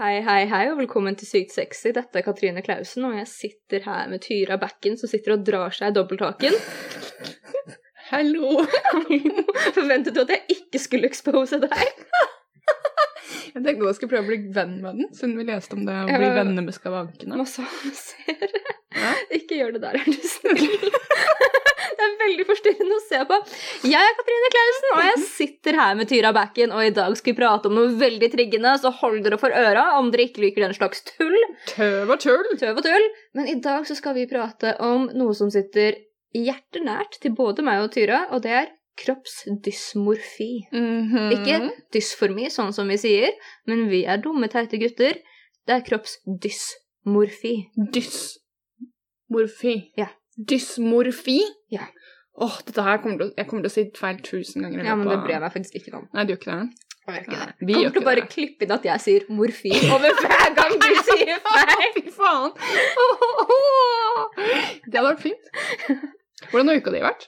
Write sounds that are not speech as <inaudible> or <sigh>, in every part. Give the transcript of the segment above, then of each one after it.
Hei, hei, hei, og velkommen til Sykt sexy. Dette er Katrine Klausen, og jeg sitter her med Tyra Backen, som sitter og drar seg i dobbelthaken. Hallo! <laughs> Forventet du at jeg ikke skulle expose deg? <laughs> Jeg tenkte jeg skulle prøve å bli venn med den, siden vi leste om det å bli men- venner med skavankene. ser Ja. Ikke gjør det der, er du snill. <laughs> Veldig forstyrrende å se på. Jeg er Katrine Klausen, og jeg sitter her med Tyra Backen, og i dag skal vi prate om noe veldig triggende, så hold dere for øra om dere ikke liker den slags tull. Tøv og tull! Tøv og tull. Men i dag så skal vi prate om noe som sitter hjertet nært til både meg og Tyra, og det er kroppsdysmorfi. Mhm. Ikke dysformi, sånn som vi sier, men vi er dumme, teite gutter. Det er kroppsdysmorfi. Dysmorfi. Ja. Dysmorfi? Ja. Åh, dette her kommer til å, jeg kommer til å si feil tusen ganger. i Ja, men det av- bryr jeg meg faktisk ikke om. Nei, du gjør ikke det? Jeg gjør ikke det. Vi Kommer gjør til å ikke bare det. klippe inn at jeg sier morfin over hver gang du <laughs> sier feil. Fy faen! <laughs> Det hadde vært fint. Hvordan har uka di vært?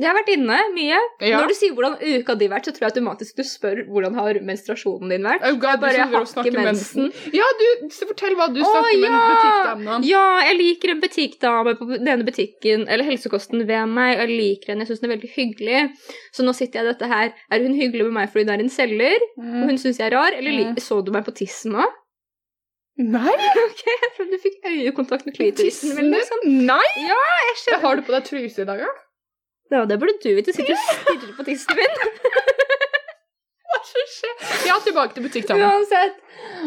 Jeg har vært inne mye. Ja. Når du sier hvordan uka di har vært, så tror jeg automatisk du spør hvordan har menstruasjonen din vært. Oh God, bare og ikke mensen. Ja, du, fortell hva du oh, snakker med en butikkdame om. Ja, jeg liker en butikkdame på denne butikken, eller helsekosten ved meg, og jeg liker henne, jeg syns den er veldig hyggelig. Så nå sitter jeg i dette her. Er hun hyggelig med meg fordi hun er en selger, og Mm. hun syns jeg er rar, eller Mm. så du meg på tissen nå? Nei, <laughs> Ok, jeg trodde du fikk øyekontakt med klitorisen. min, liksom. Nei! Ja, jeg skjønner. har du på deg truse i dag, ja? Ja, det burde du vite. Sitter og stirrer på tissen min. <laughs> Hva som skjer? Ja, tilbake til butikkdama. Uansett.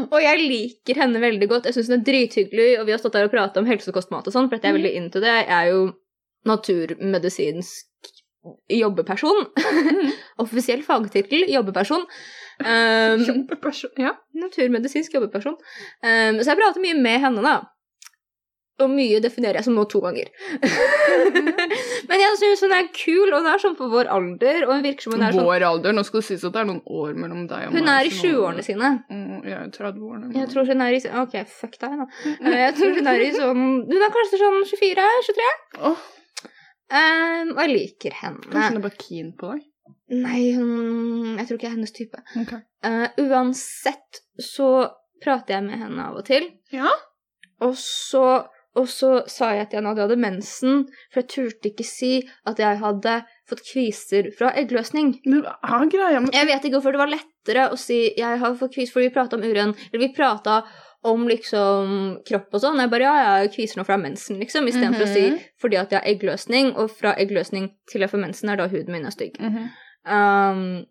Og jeg liker henne veldig godt. Jeg syns hun er drithyggelig, og vi har stått der og prata om helsekostmat og sånn, for jeg er veldig into det. Jeg er jo naturmedisinsk jobbeperson. <laughs> Offisiell fagtittel jobbeperson. Um, jobbeperson, Ja. naturmedisinsk jobbeperson. Um, så jeg prater mye med henne, da. Og mye definerer jeg som nå to ganger. <laughs> Men jeg syns hun er kul, og hun er sånn på vår alder. Og hun virker som hun er sånn Vår alder. Nå skal det sies at det er noen år mellom deg og meg. Hun er i 20-årene sine. Mm, Jeg er 30-årene. Jeg tror hun er i Ok, fuck deg, da. <laughs> Eh, Jeg tror hun er i sånn Hun er kanskje sånn 24-23. Åh, Um, og jeg liker henne. Kanskje hun er bare keen på deg? Nei, hun Jeg tror ikke jeg er hennes type. Ok. Uh, uansett så prater jeg med henne av og til. Ja? Og så, og så sa jeg at jeg hadde mensen, for jeg turte ikke si at jeg hadde fått kviser fra eggløsning. Men hva er greia med Jeg vet ikke hvorfor det var lettere å si jeg har fått kviser for vi prata om uren, eller vi prata om liksom kropp og sånn. Jeg bare ja, jeg har kviser nå fra mensen, liksom, istedenfor å si Mhm. fordi at jeg har eggløsning, og fra eggløsning til jeg får mensen er da huden min er stygg. Mhm. Um,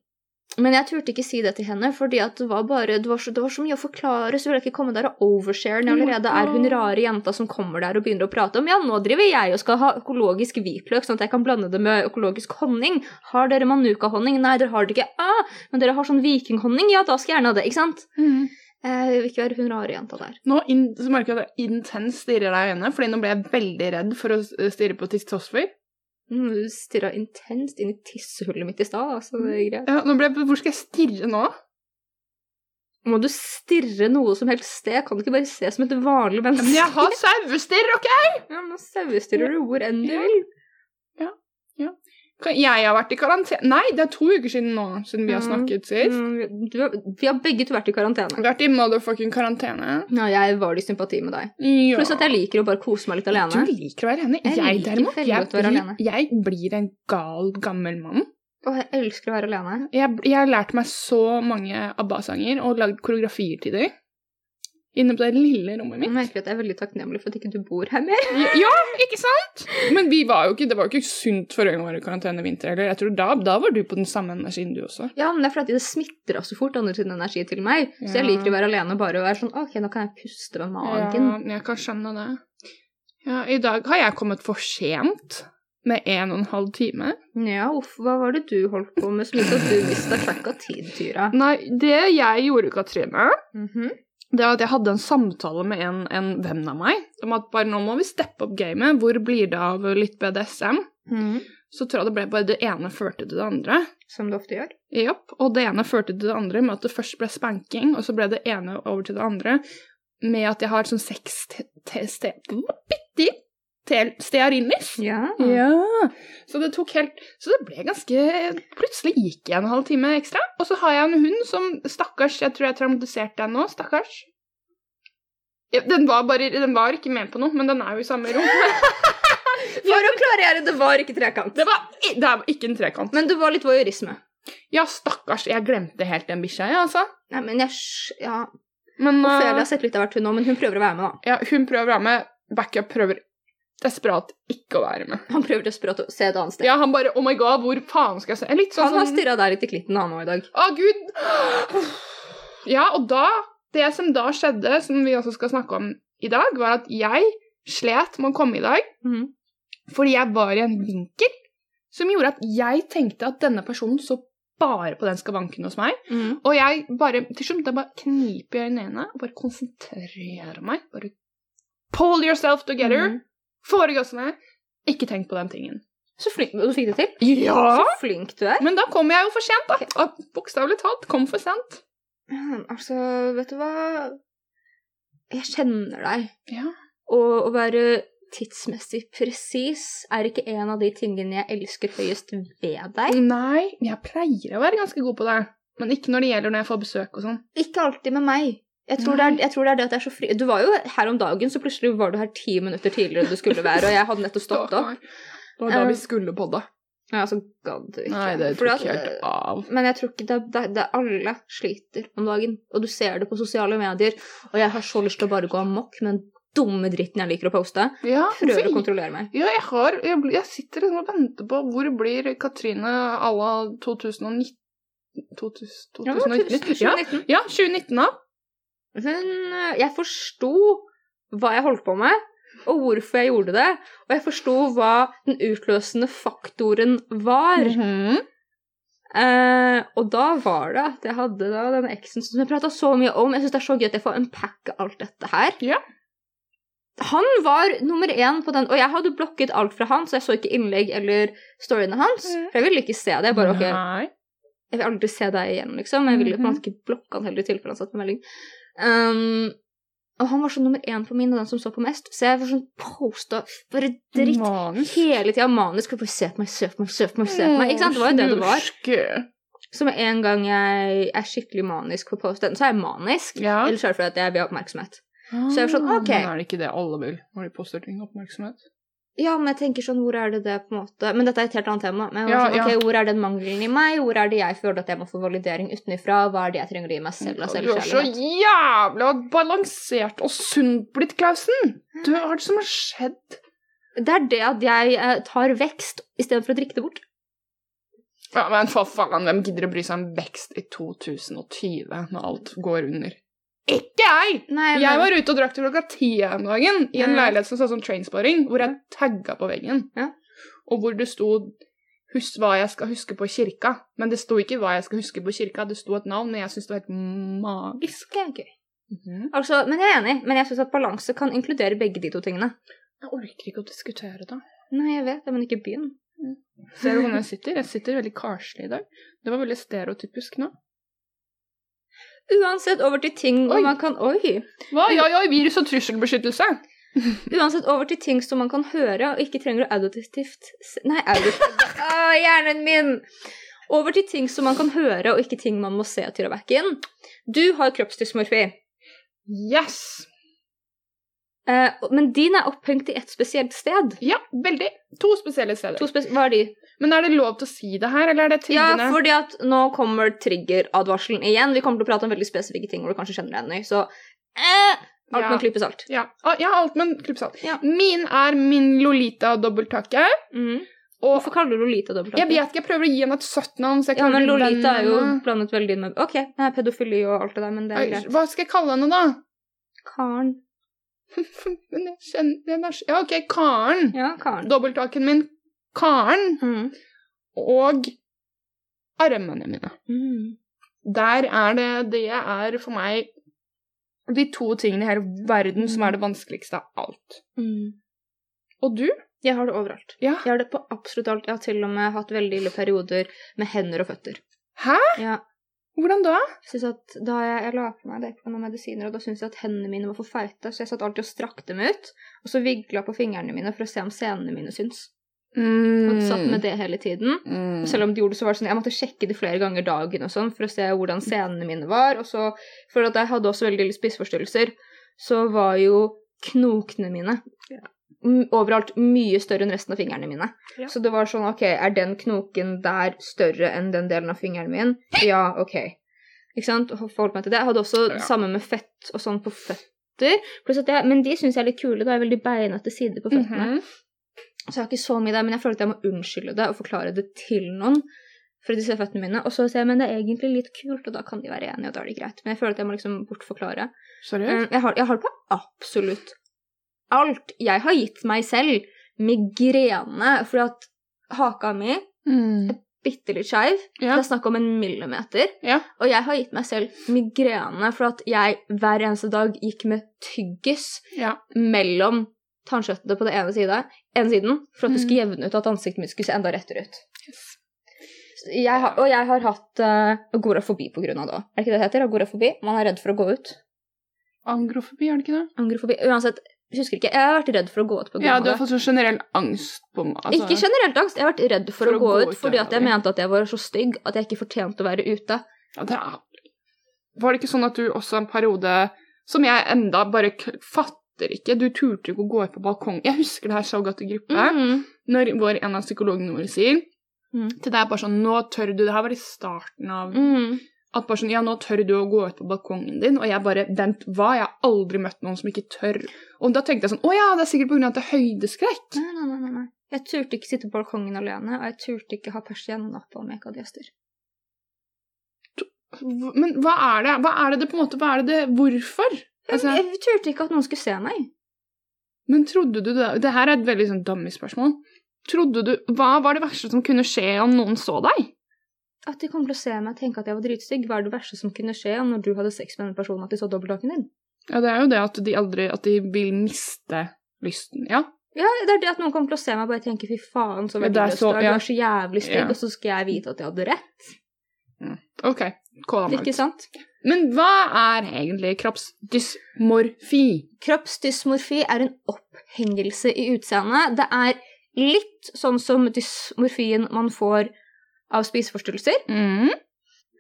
men jeg turte ikke si det til henne, fordi det var bare det var, så, det var så mye å forklare, så ville jeg ikke komme der og overshare når allerede er hun rare jenta som kommer der og begynner å prate om ja, nå driver jeg og skal ha økologisk hvitløk, sånn at jeg kan blande det med økologisk honning. Har dere manuka-honning? Nei, dere har det ikke. Ah, men dere har sånn vikinghonning? Ja, da skal jeg gjerne ha det, ikke sant? Mm. Jeg vil ikke være hun rare jenta der. Nå in så merker jeg at jeg intenst stirrer deg i øynene, fordi nå ble jeg veldig redd for å stirre på Kristoffer. Mm, Du stirra intenst inn i tissehullet mitt i stad, altså. Det er greit. Ja, nå ble jeg, hvor skal jeg stirre nå? Må du stirre noe som helst sted? Kan du ikke bare se som et vanlig menneske? Men jeg har sauestirr, OK? <laughs> Ja, men sauestirrer du hvor enn du vil. Jeg har vært i karantene Nei, det er to uker siden nå, siden vi har snakket sist. Mm, har, vi har begge to vært i karantene. Vært i motherfucking karantene. Ja, jeg var i sympati med deg. Ja. Pluss at jeg liker å bare kose meg litt alene. Du liker å være alene. Jeg Jeg, derimot, jeg blir, jeg blir en gal, gammel mann. Og jeg elsker å være alene. Jeg, jeg har lært meg så mange ABBA-sanger og lagd koreografier til dem. Inne på det lille rommet Jeg mitt. merker at jeg er veldig takknemlig for at ikke du bor her mer. Ja, ja, ikke sant? Men vi var ikke, det var jo ikke sunt for øynene våre i karantene i vinter. heller. jeg tror da, da var du på den samme energien, du også. Ja, men det er fordi det smitter så fort andre sin energi til meg. Så jeg liker å være alene og bare være sånn OK, nå kan jeg puste med magen. Ja, jeg kan skjønne det. Ja, I dag har jeg kommet for sent med en og en halv time. Ja, uff, hva var det du holdt på med som gjorde at du mista track av tid, Tyra? Nei, det jeg gjorde, Katrine, Mhm. Det var at jeg hadde en samtale med en, en venn av meg om at bare nå må vi steppe opp gamet. Hvor blir det av litt BDSM? Mm. Så tror jeg det ble bare det ene førte til det andre. Som det ofte gjør. Japp. Og det ene førte til det andre med at det først ble spanking, og så ble det ene over til det andre med at jeg har sånn sex stearinis. Ja. Ja. Så det tok helt Så det ble ganske Plutselig gikk jeg en halv time ekstra. Og så har jeg en hund som Stakkars, jeg tror jeg traumatiserte den nå. Stakkars. Ja, den var bare Den var ikke med på noe, men den er jo i samme rom. <laughs> For å klargjøre, det var ikke trekant. Det var, det var ikke en trekant. Men det var litt voyeurisme. Ja, stakkars. Jeg glemte helt den bikkja, jeg, altså. Nei, men jeg Ja. Men Ophelia uh, har sett litt av hvert, hun òg, men hun prøver å være med, da. ja, hun prøver å være med. Backup prøver desperat ikke å være med. Han prøver desperat å se et annet sted. Ja, han bare Oh my god, hvor faen skal jeg se? Litt sånn Han har stirra deg litt i klitten, han òg, i dag. Å, gud! Ja, og da Det som da skjedde, som vi også skal snakke om i dag, var at jeg slet med å komme i dag Mhm. fordi jeg var i en vinkel som gjorde at jeg tenkte at denne personen så bare på den skavanken hos meg. Mm. Og jeg bare til slutt bare kniper jeg øynene og bare konsentrerer meg. Bare pull yourself together. Mhm. Få det gassene. Ikke tenk på den tingen. Så flink du fikk det til. Ja! Så flink du er. Men da kom jeg jo for sent, da. Okay. Bokstavelig talt kom for sent. Altså, vet du hva Jeg kjenner deg. Ja. Og å være tidsmessig presis er ikke en av de tingene jeg elsker høyest ved deg. Nei, jeg pleier å være ganske god på det. Men ikke når det gjelder når jeg får besøk og sånn. Ikke alltid med meg. Jeg tror, det er, jeg tror det er det at jeg er så fri Du var jo her om dagen, så plutselig var du her ti minutter tidligere enn du skulle være, og jeg hadde nettopp stått opp. Det var da vi skulle podde. Ja, så gadd ikke. Nei, det tok at- helt av. Men jeg tror ikke det, det, det Alle sliter om dagen, og du ser det på sosiale medier. Og jeg har så lyst til å bare gå amok med den dumme dritten jeg liker å poste. Ja, Prøver å kontrollere meg. ja jeg, har, jeg, jeg sitter liksom og venter på hvor blir Katrine à la 2019 2000, Ja, 2019? Ja, 2019. ja, 2019 da. Hun, eh, jeg forsto hva jeg holdt på med, og hvorfor jeg gjorde det. Og jeg forsto hva den utløsende faktoren var. Mhm. Eh, og da var det at jeg hadde da denne eksen som jeg prata så mye om. Jeg syns det er så gøy at jeg får unpacke alt dette her. Ja. Han var nummer én på den, og jeg hadde blokket alt fra han, så jeg så ikke innlegg eller storyene hans. Mm. For jeg ville ikke se det. Jeg bare, okay, jeg vil aldri se deg igjen, liksom. Jeg ville på en måte ikke blokke han heller i tilfelle han satt på melding. Um, og han var sånn nummer én på min, og den som så på mest. Så jeg var sånn posta bare dritt Manisk. hele tida. Manisk. bare Se på meg, se på meg, se på meg. se på meg. Ikke sant? Det var jo det det var. Så med en gang jeg er skikkelig manisk på post så er jeg manisk. Ja. Eller så er det fordi jeg vil ha oppmerksomhet. Så jeg var sånn, ok. Men er det ikke det alle vil når de poster ting? Oppmerksomhet? Ja, men jeg tenker sånn, hvor er det det på en måte Men dette er et helt annet tema. Men Ja, sånn, ja. hvor er den mangelen i meg? Hvor er det jeg føler at jeg må få validering utenifra? Hva er det jeg trenger å gi meg selv av Du er så jævla balansert og sunt blitt, Klausen. Du, hva er det som har skjedd? Det er det at jeg eh, tar vekst istedenfor å drikke det bort. Ja, men for faen, hvem gidder å bry seg om vekst i 2020 når alt går under? Ikke jeg! Nei, Jeg var ute og drakk til klokka ti en dagen i en Ja. leilighet som sa sånn som trainsporing, hvor jeg tagga på veggen. Ja. Og hvor det sto Husk hva jeg skal huske på kirka. Men det sto ikke hva jeg skal huske på kirka, det sto et navn, men jeg syns det var helt magisk. Det er gøy. Altså, men jeg er enig. Men jeg syns at balanse kan inkludere begge de to tingene. Jeg orker ikke å diskutere det. Nei, jeg vet det, men ikke begynn. Ser du hvordan jeg sitter? Jeg sitter veldig karslig i dag. Det var veldig stereotypisk nå. Uansett over til ting Oi. man kan Oi! Hva? Ja, ja, virus- og trusselbeskyttelse. <laughs> Uansett over til ting som man kan høre, og ikke trenger å auditivt Nei, auditivt Å, hjernen min! Over til ting som man kan høre, og ikke ting man må se til å backe inn. Du har kroppsdysmorfi, Yes! eh, men din er opphengt i et spesielt sted. Ja, veldig. To spesielle steder. To spes hva er de? Men er det lov til å si det her, eller er det Ja, fordi at nå kommer triggeradvarselen igjen. Vi kommer til å prate om veldig spesifikke ting hvor du kanskje kjenner deg igjen i, så eh, alt Ja. med en klype. Ja, ja alt med en klype. Ja. Min er min Lolita-dobbelttakke. Mm. Og Hvorfor kaller du Lolita dobbelttak? jeg vet ikke, jeg prøver å gi henne et søtt navn. jeg Ja, men Lolita er jo blandet veldig med Ok, det er pedofili og alt det der, men det er greit. Hva skal jeg kalle henne, da? Karen. <laughs> Men jeg kjenner den er, Ja, OK, Karen. Ja, Karen. Dobbelttaken min, Karen. Mm. Og armene mine. Mm. Der er det Det er for meg de to tingene i hele verden som er det vanskeligste av alt. Mm. Og du? Jeg har det overalt. Ja. Jeg har det på absolutt alt. Jeg har til og med hatt veldig ille perioder med hender og føtter. Hæ? Ja. Hvordan da? Jeg at da jeg, jeg la på meg det på noen medisiner, og da syntes jeg at hendene mine var for feite, så jeg satt alltid og strakte dem ut, og så vigla på fingrene mine for å se om senene mine syns. Og satt med det hele tiden. Mm. Selv om de gjorde det, så var det sånn, jeg måtte sjekke det flere ganger dagen og sånn, for å se hvordan scenene mine var, og så, for at jeg hadde også veldig spiseforstyrrelser, så var jo knokene mine m- overalt mye større enn resten av fingrene mine. Ja. Så det var sånn, ok, er den knoken der større enn den delen av fingeren min? Ja, ok. Ikke sant? Forholdt meg til det. Jeg hadde også Ja. det samme med fett og sånn på føtter. Jeg, men de syns jeg er litt kule. Det er veldig beinete sider på føttene. Mhm. Så jeg har ikke så mye der, men jeg føler at jeg må unnskylde det og forklare det til noen. For de ser føttene mine, og så sier jeg men det er egentlig litt kult, og da kan de være enige, og da er det greit. Men jeg føler at jeg må liksom bortforklare. Seriøst? Um, Jeg har, jeg har det på absolutt alt. Jeg har gitt meg selv migrene fordi at haka mi Mm. bitte litt skeiv. Ja. Det er snakk om en millimeter. Ja. Og jeg har gitt meg selv migrene for at jeg hver eneste dag gikk med tyggis ja. mellom tannkjøttene på den ene, side, ene siden for at det Mm. skulle jevne ut at ansiktet mitt skulle se enda rettere ut. Jeg har, og jeg har hatt uh, agorafobi på grunn av det òg. Er det ikke det det heter? Agorafobi? Man er redd for å gå ut. Angrofobi, er det ikke det? Angrofobi. Uansett, husker ikke. Jeg har vært redd for å gå ut på grunn av det. Ja, du har fått sånn generell angst på altså, Ikke generelt angst, jeg har vært redd for, For å, gå gå ut ut, fordi at jeg mente at jeg var så stygg at jeg ikke fortjente å være ute. ja, det er... Var det ikke sånn at du også en periode Som jeg enda bare k fatter ikke Du turte ikke å gå ut på balkong. Jeg husker det her så godt i gruppe. Mhm. Når vår, en av psykologene våre sier Mm. til deg bare sånn Nå tør du Det her var i starten av mm. At bare sånn Ja, nå tør du å gå ut på balkongen din. Og jeg bare Vent, hva? Jeg har aldri møtt noen som ikke tør. Og da tenkte jeg sånn Å ja, det er sikkert av at det er høydeskrekk. Nei, nei, nei, nei. Jeg turte ikke sitte på balkongen alene, og jeg turte ikke ha persiennene oppe om jeg ikke hadde gjester. Men hva er det? Hva er det det på en måte Hva er det det Hvorfor? Altså, Jeg turte ikke at noen skulle se meg. men trodde du det Det her er et veldig sånn dummy spørsmål. Trodde du Hva var det verste som kunne skje om noen så deg? At de kom til å se meg og tenke at jeg var dritstygg, Hva var det verste som kunne skje om når du hadde sex med den personen, at de så dobbelthaken din. Ja, det er jo det at de aldri At de vil miste lysten. Ja. Ja, det er det at noen kommer til å se meg og bare tenke fy faen, så Ja, det er så- ja. du er så jævlig stygg, Ja. og så skal jeg vite at jeg hadde rett. OK. Kål Ikke sant? Men hva er egentlig kroppsdysmorfi? Kroppsdysmorfi er en opphengelse i utseendet. Det er litt sånn som dysmorfien man får av spiseforstyrrelser. Mm.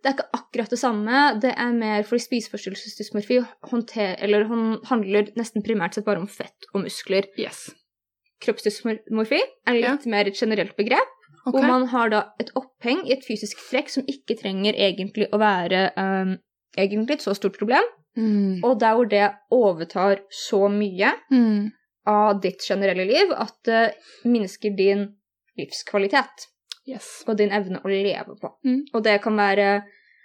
Det er ikke akkurat det samme. Det er mer fordi spiseforstyrrelsesdysmorfi handler nesten primært sett bare om fett og muskler. Yes. Kroppsdysmorfi er litt mer et generelt begrep, Ok. hvor man har da et oppheng i et fysisk trekk som ikke trenger egentlig å være um, egentlig et så stort problem, Mm. og der hvor det overtar så mye Mm. av ditt generelle liv at det minsker din livskvalitet Yes. og din evne å leve på. Mm. Og det kan være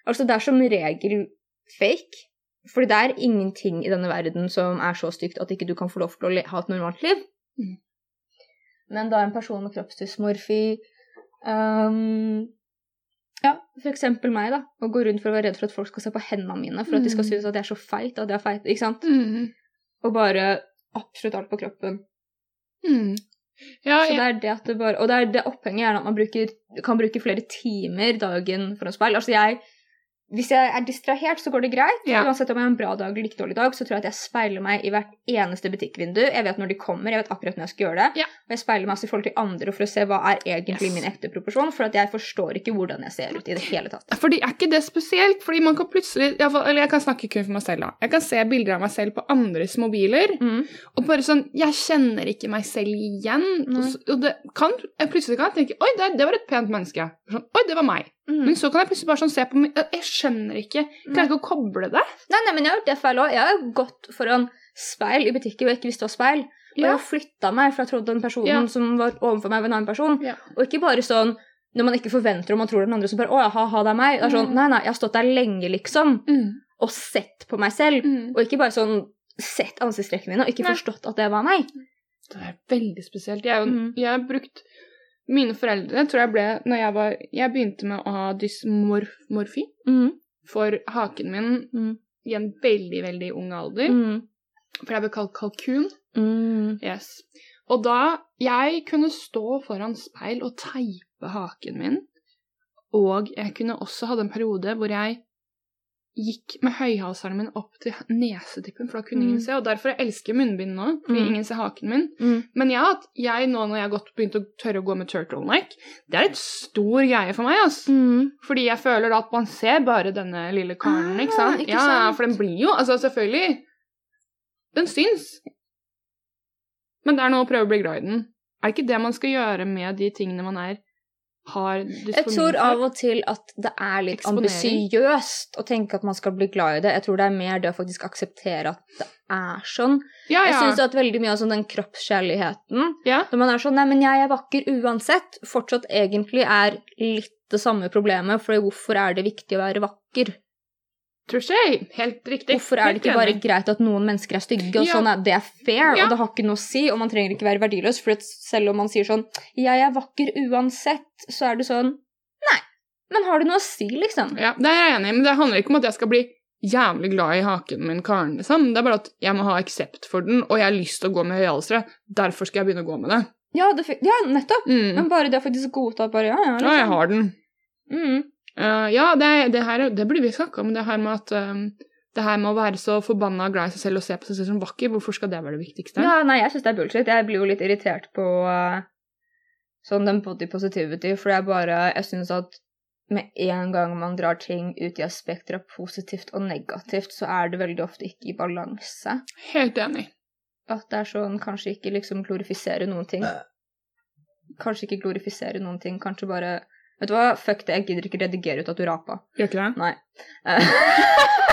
Altså, det er som regel fake. Fordi det er ingenting i denne verden som er så stygt at ikke du kan få lov til å ha et normalt liv. Mm. Men da en person med kroppsdysmorfi um, Ja, eksempel meg, da. Å gå rundt for å være redd for at folk skal se på hendene mine, for at de skal Mm. synes at jeg er så feit. At jeg er feit, ikke sant? Mm. Og bare absolutt alt på kroppen. Mm. Ja, Så det er det at det bare, og det er det opphenget gjerne at man bruker, kan bruke flere timer dagen foran speil. Altså jeg, hvis jeg er distrahert, så går det greit. Ja. Uansett om jeg har en bra dag eller like dårlig dag, så tror jeg at jeg speiler meg i hvert eneste butikkvindu. Jeg vet når de kommer, jeg vet akkurat når jeg skal gjøre det. Ja. Og jeg speiler meg også i forhold til andre for å se hva er egentlig Yes. min ekte proporsjon, for at jeg forstår ikke hvordan jeg ser ut i det hele tatt. Fordi er ikke det spesielt? Fordi man kan plutselig Eller jeg kan snakke kun for meg selv, da. Jeg kan se bilder av meg selv på andres mobiler, Mm. og bare sånn Jeg kjenner ikke meg selv igjen. Mm. Og det kan jeg plutselig kan jeg tenke Oi, det, det var et pent menneske. Sånn, Oi, det var meg. Mm. Men så kan jeg plutselig bare sånn se på meg Jeg skjønner ikke. Jeg klarer ikke å koble det. Nei, nei, men jeg har gjort det feil òg. Jeg har gått foran speil i butikker hvor jeg ikke visste det var speil. Og jeg Ja. har flytta meg, for jeg trodde den personen Ja. som var overfor meg, var en annen person. Ja. Og ikke bare sånn når man ikke forventer og man tror den andre, så bare 'Å ha-ha, det er meg'. Det er sånn, Mm. Nei, nei, jeg har stått der lenge, liksom, Mm. og sett på meg selv. Mm. Og ikke bare sånn sett ansiktstrekkene mine og ikke Nei. forstått at det var meg. Det er veldig spesielt. Jeg, jeg har brukt Mine foreldre tror jeg ble når jeg var Jeg begynte med å ha dysmorfi Mm. for haken min Mm. i en veldig, veldig ung alder. Mm. For jeg ble kalt kalkun. Mm. Yes. Og da jeg kunne stå foran speil og teipe haken min, og jeg kunne også hadde en periode hvor jeg gikk med høyhalseren min opp til nesetippen, for da kunne Mm. ingen se. Og derfor jeg elsker munnbind nå, fordi Mm. ingen ser haken min. Men ja, at jeg nå når jeg har begynt å tørre å gå med turtleneck, det er et stor greie for meg, Altså. Mm. Fordi jeg føler at man ser bare denne lille karen, Ah, ikke sant? ikke ja, sant? for den blir jo, altså selvfølgelig, den syns. Men det er noe å prøve å bli glad i den. Er det ikke det man skal gjøre med de tingene man er, har Jeg tror av og til at det er litt ambisiøst å tenke at man skal bli glad i det. Jeg tror det er mer det å faktisk akseptere at det er sånn. Ja, Jeg ja. syns at veldig mye av sånn den kroppskjærligheten ja. Når man er sånn 'nei, men jeg er vakker uansett', fortsatt egentlig er litt det samme problemet. For hvorfor er det viktig å være vakker? Ikke. Helt riktig. Hvorfor er det ikke bare greit at noen mennesker er stygge, og Ja. sånn er det er fair, Ja. og det har ikke noe å si, og man trenger ikke være verdiløs, for selv om man sier sånn 'jeg er vakker uansett', så er det sånn Nei, men har det noe å si, liksom? Ja, det er jeg enig i, men det handler ikke om at jeg skal bli jævlig glad i haken min, Karen, liksom. Det er bare at jeg må ha aksept for den, og jeg har lyst til å gå med høyhalsere. Derfor skal jeg begynne å gå med det. Ja, det, ja nettopp. Mm. Men bare det å faktisk godta at bare ja, ja, Ja, jeg liksom. har den. Mm. Eh, ja, det, det her det burde vi snakka om, det her med at um, det her med å være så forbanna glad i seg selv og se på seg selv som vakker, hvorfor skal det være det viktigste? Ja, nei, jeg syns det er bullshit. Jeg blir jo litt irritert på uh, sånn den body positivity, for er bare Jeg syns at med en gang man drar ting ut i aspekter av positivt og negativt, så er det veldig ofte ikke i balanse. Helt enig. At det er sånn kanskje ikke liksom glorifisere noen ting. Kanskje ikke glorifisere noen ting, kanskje bare Vet du hva, fuck det, jeg gidder ikke redigere ut at du rapa. Gjør ikke det? Nei. Eh. <laughs>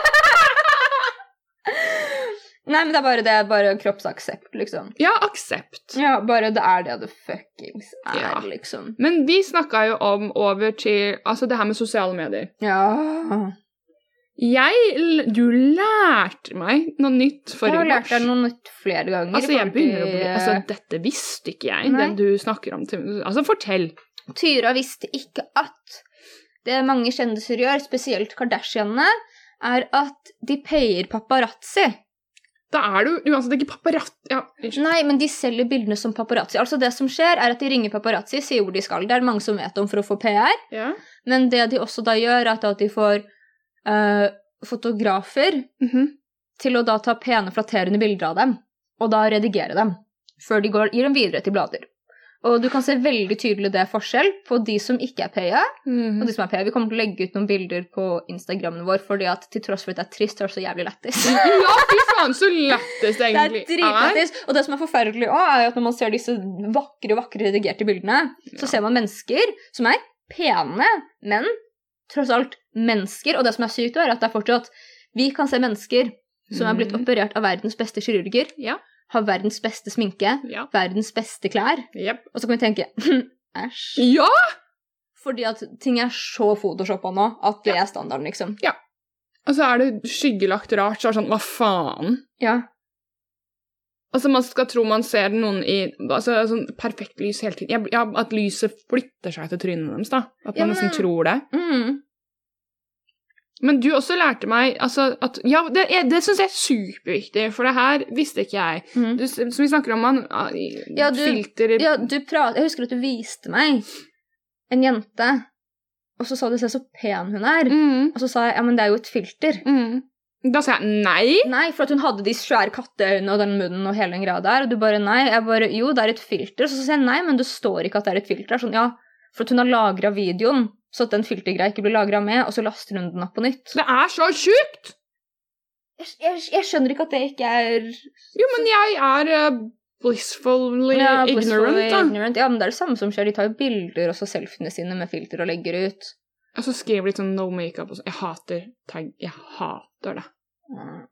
Nei, men det er bare det, bare kroppsaksept, liksom. Ja, aksept. Ja, bare det er det det fuckings er, Ja. liksom. Men vi snakka jo om over til Altså det her med sosiale medier. Ja. Jeg Du lærte meg noe nytt Jeg forrige har lært deg noe nytt flere ganger. Altså, jeg begynner å bli Altså, dette visste ikke jeg, Nei. den du snakker om til Altså, fortell. Tyra visste ikke at det mange kjendiser gjør, spesielt Kardashianene, er at de payer paparazzi. Da er du uansett ikke paparazzi Ja. Nei, men de selger bildene som paparazzi. Altså Det som skjer, er at de ringer paparazzi, sier hvor de skal. Det er det mange som vet om for å få PR. Ja. Men det de også da gjør, er at de får uh, fotografer Mhm. til å da ta pene, flatterende bilder av dem, og da redigere dem, før de går, gir dem videre til blader. Og du kan se veldig tydelig det er forskjell på de som ikke er paya, Mhm. og de som er paya. Vi kommer til å legge ut noen bilder på Instagrammen vår, fordi at til tross for at det er trist, det er det så jævlig lættis. <laughs> Ja, fy faen, så lættis det Det er egentlig dritlættis. Og det som er forferdelig òg, er at når man ser disse vakre, vakre redigerte bildene, så Ja. ser man mennesker som er pene, men tross alt mennesker. Og det som er sykt, er at det er fortsatt Vi kan se mennesker som er blitt Mhm. operert av verdens beste kirurger, Ja. Har verdens beste sminke, Ja. verdens beste klær, yep. og så kan vi tenke «Hm, æsj. Ja! Fordi at ting er så photoshoppa nå at det er standarden, liksom. Ja. Og så er det skyggelagt rart, så er det sånn Hva faen? Ja. Altså, man skal tro man ser noen i altså, sånn perfekt lys hele tiden. Ja, at lyset flytter seg til trynet deres, da. At man Ja, men- nesten tror det. Mm. Men du også lærte meg altså, at Ja, det, er- det syns jeg er superviktig, for det her visste ikke jeg. Mm. Du, som vi snakker om man, ah, Ja, du- filter Ja, du pra Jeg husker at du viste meg en jente, og så sa du 'se så pen hun er', mm, og så sa jeg 'ja, men det er jo et filter'. mm. Da sa jeg nei. Nei, for at hun hadde de svære katteøynene og den munnen og hele den greia der, og du bare 'nei'. Jeg bare 'jo, det er et filter', og så sa jeg 'nei, men det står ikke at det er et filter'. Er Sånn, ja, for at hun har lagra videoen, så at den filtergreia ikke blir lagra med, og så laster hun den opp på nytt. Det er så sjukt! Jeg, jeg, jeg skjønner ikke at det ikke er Jo, men jeg er uh, blissfully ja, blissfully ignorant, da. ignorant. Ja, men det er det samme som skjer. De tar jo bilder og så selfiene sine med filter og legger ut. Og så skriver litt sånn no makeup og sånn. Jeg hater tag. Jeg hater det. Mm.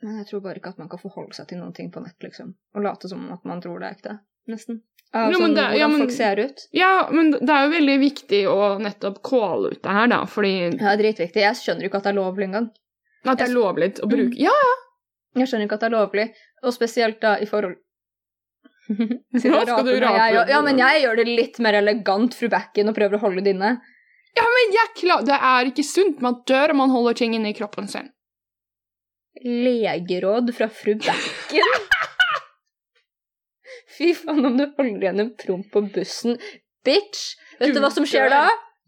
Men jeg tror bare ikke at man kan forholde seg til noen ting på nett, liksom. Og late som at man tror det er ekte. Nesten. Av Jo, sånn men det- hvordan ja, men- folk ser ut. Ja, men det er jo veldig viktig å nettopp calle ut det her, da, fordi Ja, dritviktig. Jeg skjønner ikke at det er lovlig engang. at det er lovlig å bruke Mm. Ja, Jeg skjønner ikke at det er lovlig, og spesielt da i forhold <laughs> Nå skal skal du rape. jeg, Ja, men jeg gjør det litt mer elegant, fru Backen, og prøver å holde det inne. ja men jeg klar, det er ikke sunt. Man dør om man holder ting inni kroppen sin. Legeråd fra fru Backen. <laughs> Fy faen om du holder igjen en promp på bussen. Bitch! Vet du hva som skjer da?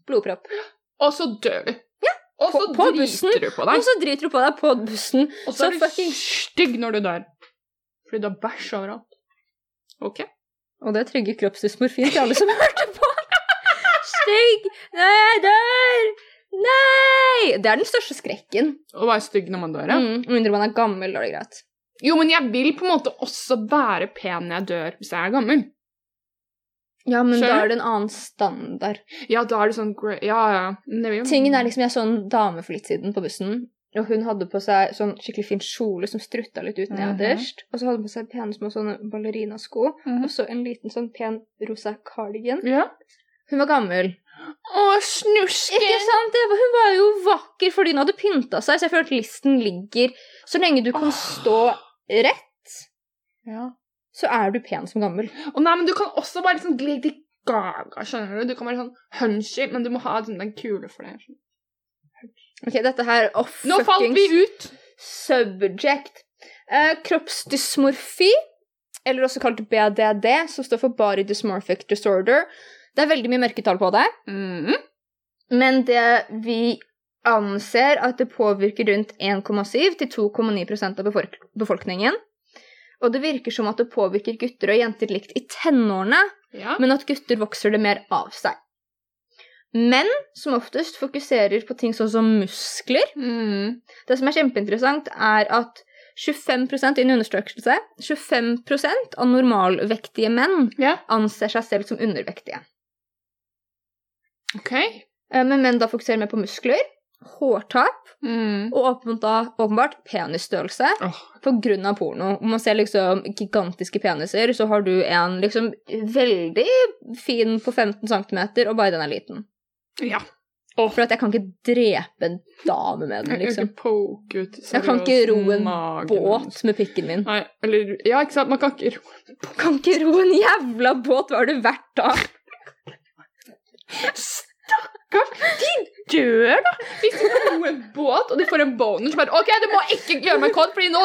Blodpropp. Og så dør du. Ja, Og så på bussen. driter du på deg. Og så driter du på deg på bussen. Og så så er du fucking- stygg når du dør. Fordi du har bæsj overalt. Ok. Og det trygger kroppsdysmorfin til alle som <laughs> hørte på. Stygg! Nei, jeg dør! Nei! Det er den største skrekken. Å være stygg når man dør, ja. Mm, mindre man er gammel, da er det greit. Jo, men jeg vil på en måte også være pen når jeg dør, hvis jeg er gammel. Ja, men da er det en annen standard. Ja, da er det sånn Ja, ja. Jo- Tingen er liksom, Jeg så en dame for litt siden på bussen, og hun hadde på seg sånn skikkelig fin kjole som strutta litt ut nederst. Mm -hmm. Og så hadde hun på seg pene små sånne ballerinasko, Mhm. og så en liten sånn pen rosa cardigan. Ja. Hun var gammel. Å, snusken! Ikke sant? Var, hun var jo vakker fordi hun hadde pynta seg, så jeg føler at listen ligger Så lenge du kan stå rett, Ja. så er du pen som gammel. Og nei, men du kan også bare liksom Lady Gaga, skjønner du? Du kan være sånn hunchy, men du må ha sånn den kule for det. Ok, dette her oh, Nå falt vi ut! subject. Eh, kroppsdysmorfi, eller også kalt BDD, som står for Body Dysmorphic Disorder. Det er veldig mye mørketall på det, Mm. men det vi anser at det påvirker rundt 1,7 til 2,9 av befolk befolkningen. Og det virker som at det påvirker gutter og jenter likt i tenårene, Ja. men at gutter vokser det mer av seg. Menn som oftest fokuserer på ting sånn som muskler. Mm. Det som er kjempeinteressant, er at 25% i en undersøkelse 25% av normalvektige menn ja. anser seg selv som undervektige. OK. Eh, Men menn da fokuserer mer på muskler, hårtap Mm. og åpenbart, åpenbart penisstørrelse grunn av porno. Om man ser liksom gigantiske peniser, så har du en liksom veldig fin på 15 cm, og bare den er liten. Ja. For at jeg kan ikke drepe en dame med den, Jeg kan liksom. ikke poke ut Jeg kan ikke ro en magen Båt med pikken min. Nei, eller Ja, ikke sant? Man kan ikke ro Kan ikke ro en jævla båt, hva er det verdt da? De dør, da! Hvis de ro en båt, og de får en boner, så bare OK, du må ikke gjøre meg kåt, fordi nå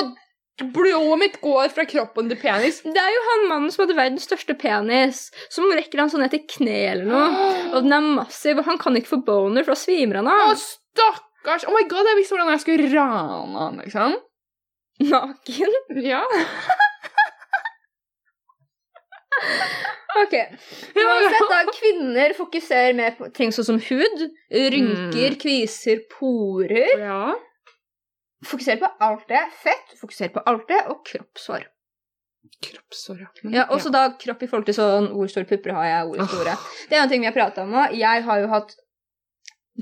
blodet mitt går fra kroppen til penis. Det er jo han mannen som hadde verdens største penis, som rekker han sånn ned til kne eller noe. Og den er massiv, og han kan ikke få boner, for da svimer han av. Å, stakkars! Oh my god, jeg visste hvordan jeg skulle rane han, liksom. Naken. Ja. Ok. Uansett, da, kvinner fokuserer mer på ting sånn som hud, rynker, kviser, porer. ja. Fokuserer på alt det. Fett, fokuserer på alt det, og kroppshår. Kroppshår, ja. Ja, også da kropp i forhold til sånn hvor store pupper har jeg, hvor store. Det er en ting vi har prata om òg. Jeg har jo hatt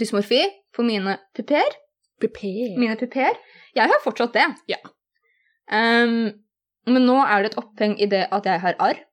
dysmorfi på mine pupper. Pupper. Mine pupper. Jeg har fortsatt det. Ja. Um, men nå er det et oppheng i det at jeg har arr,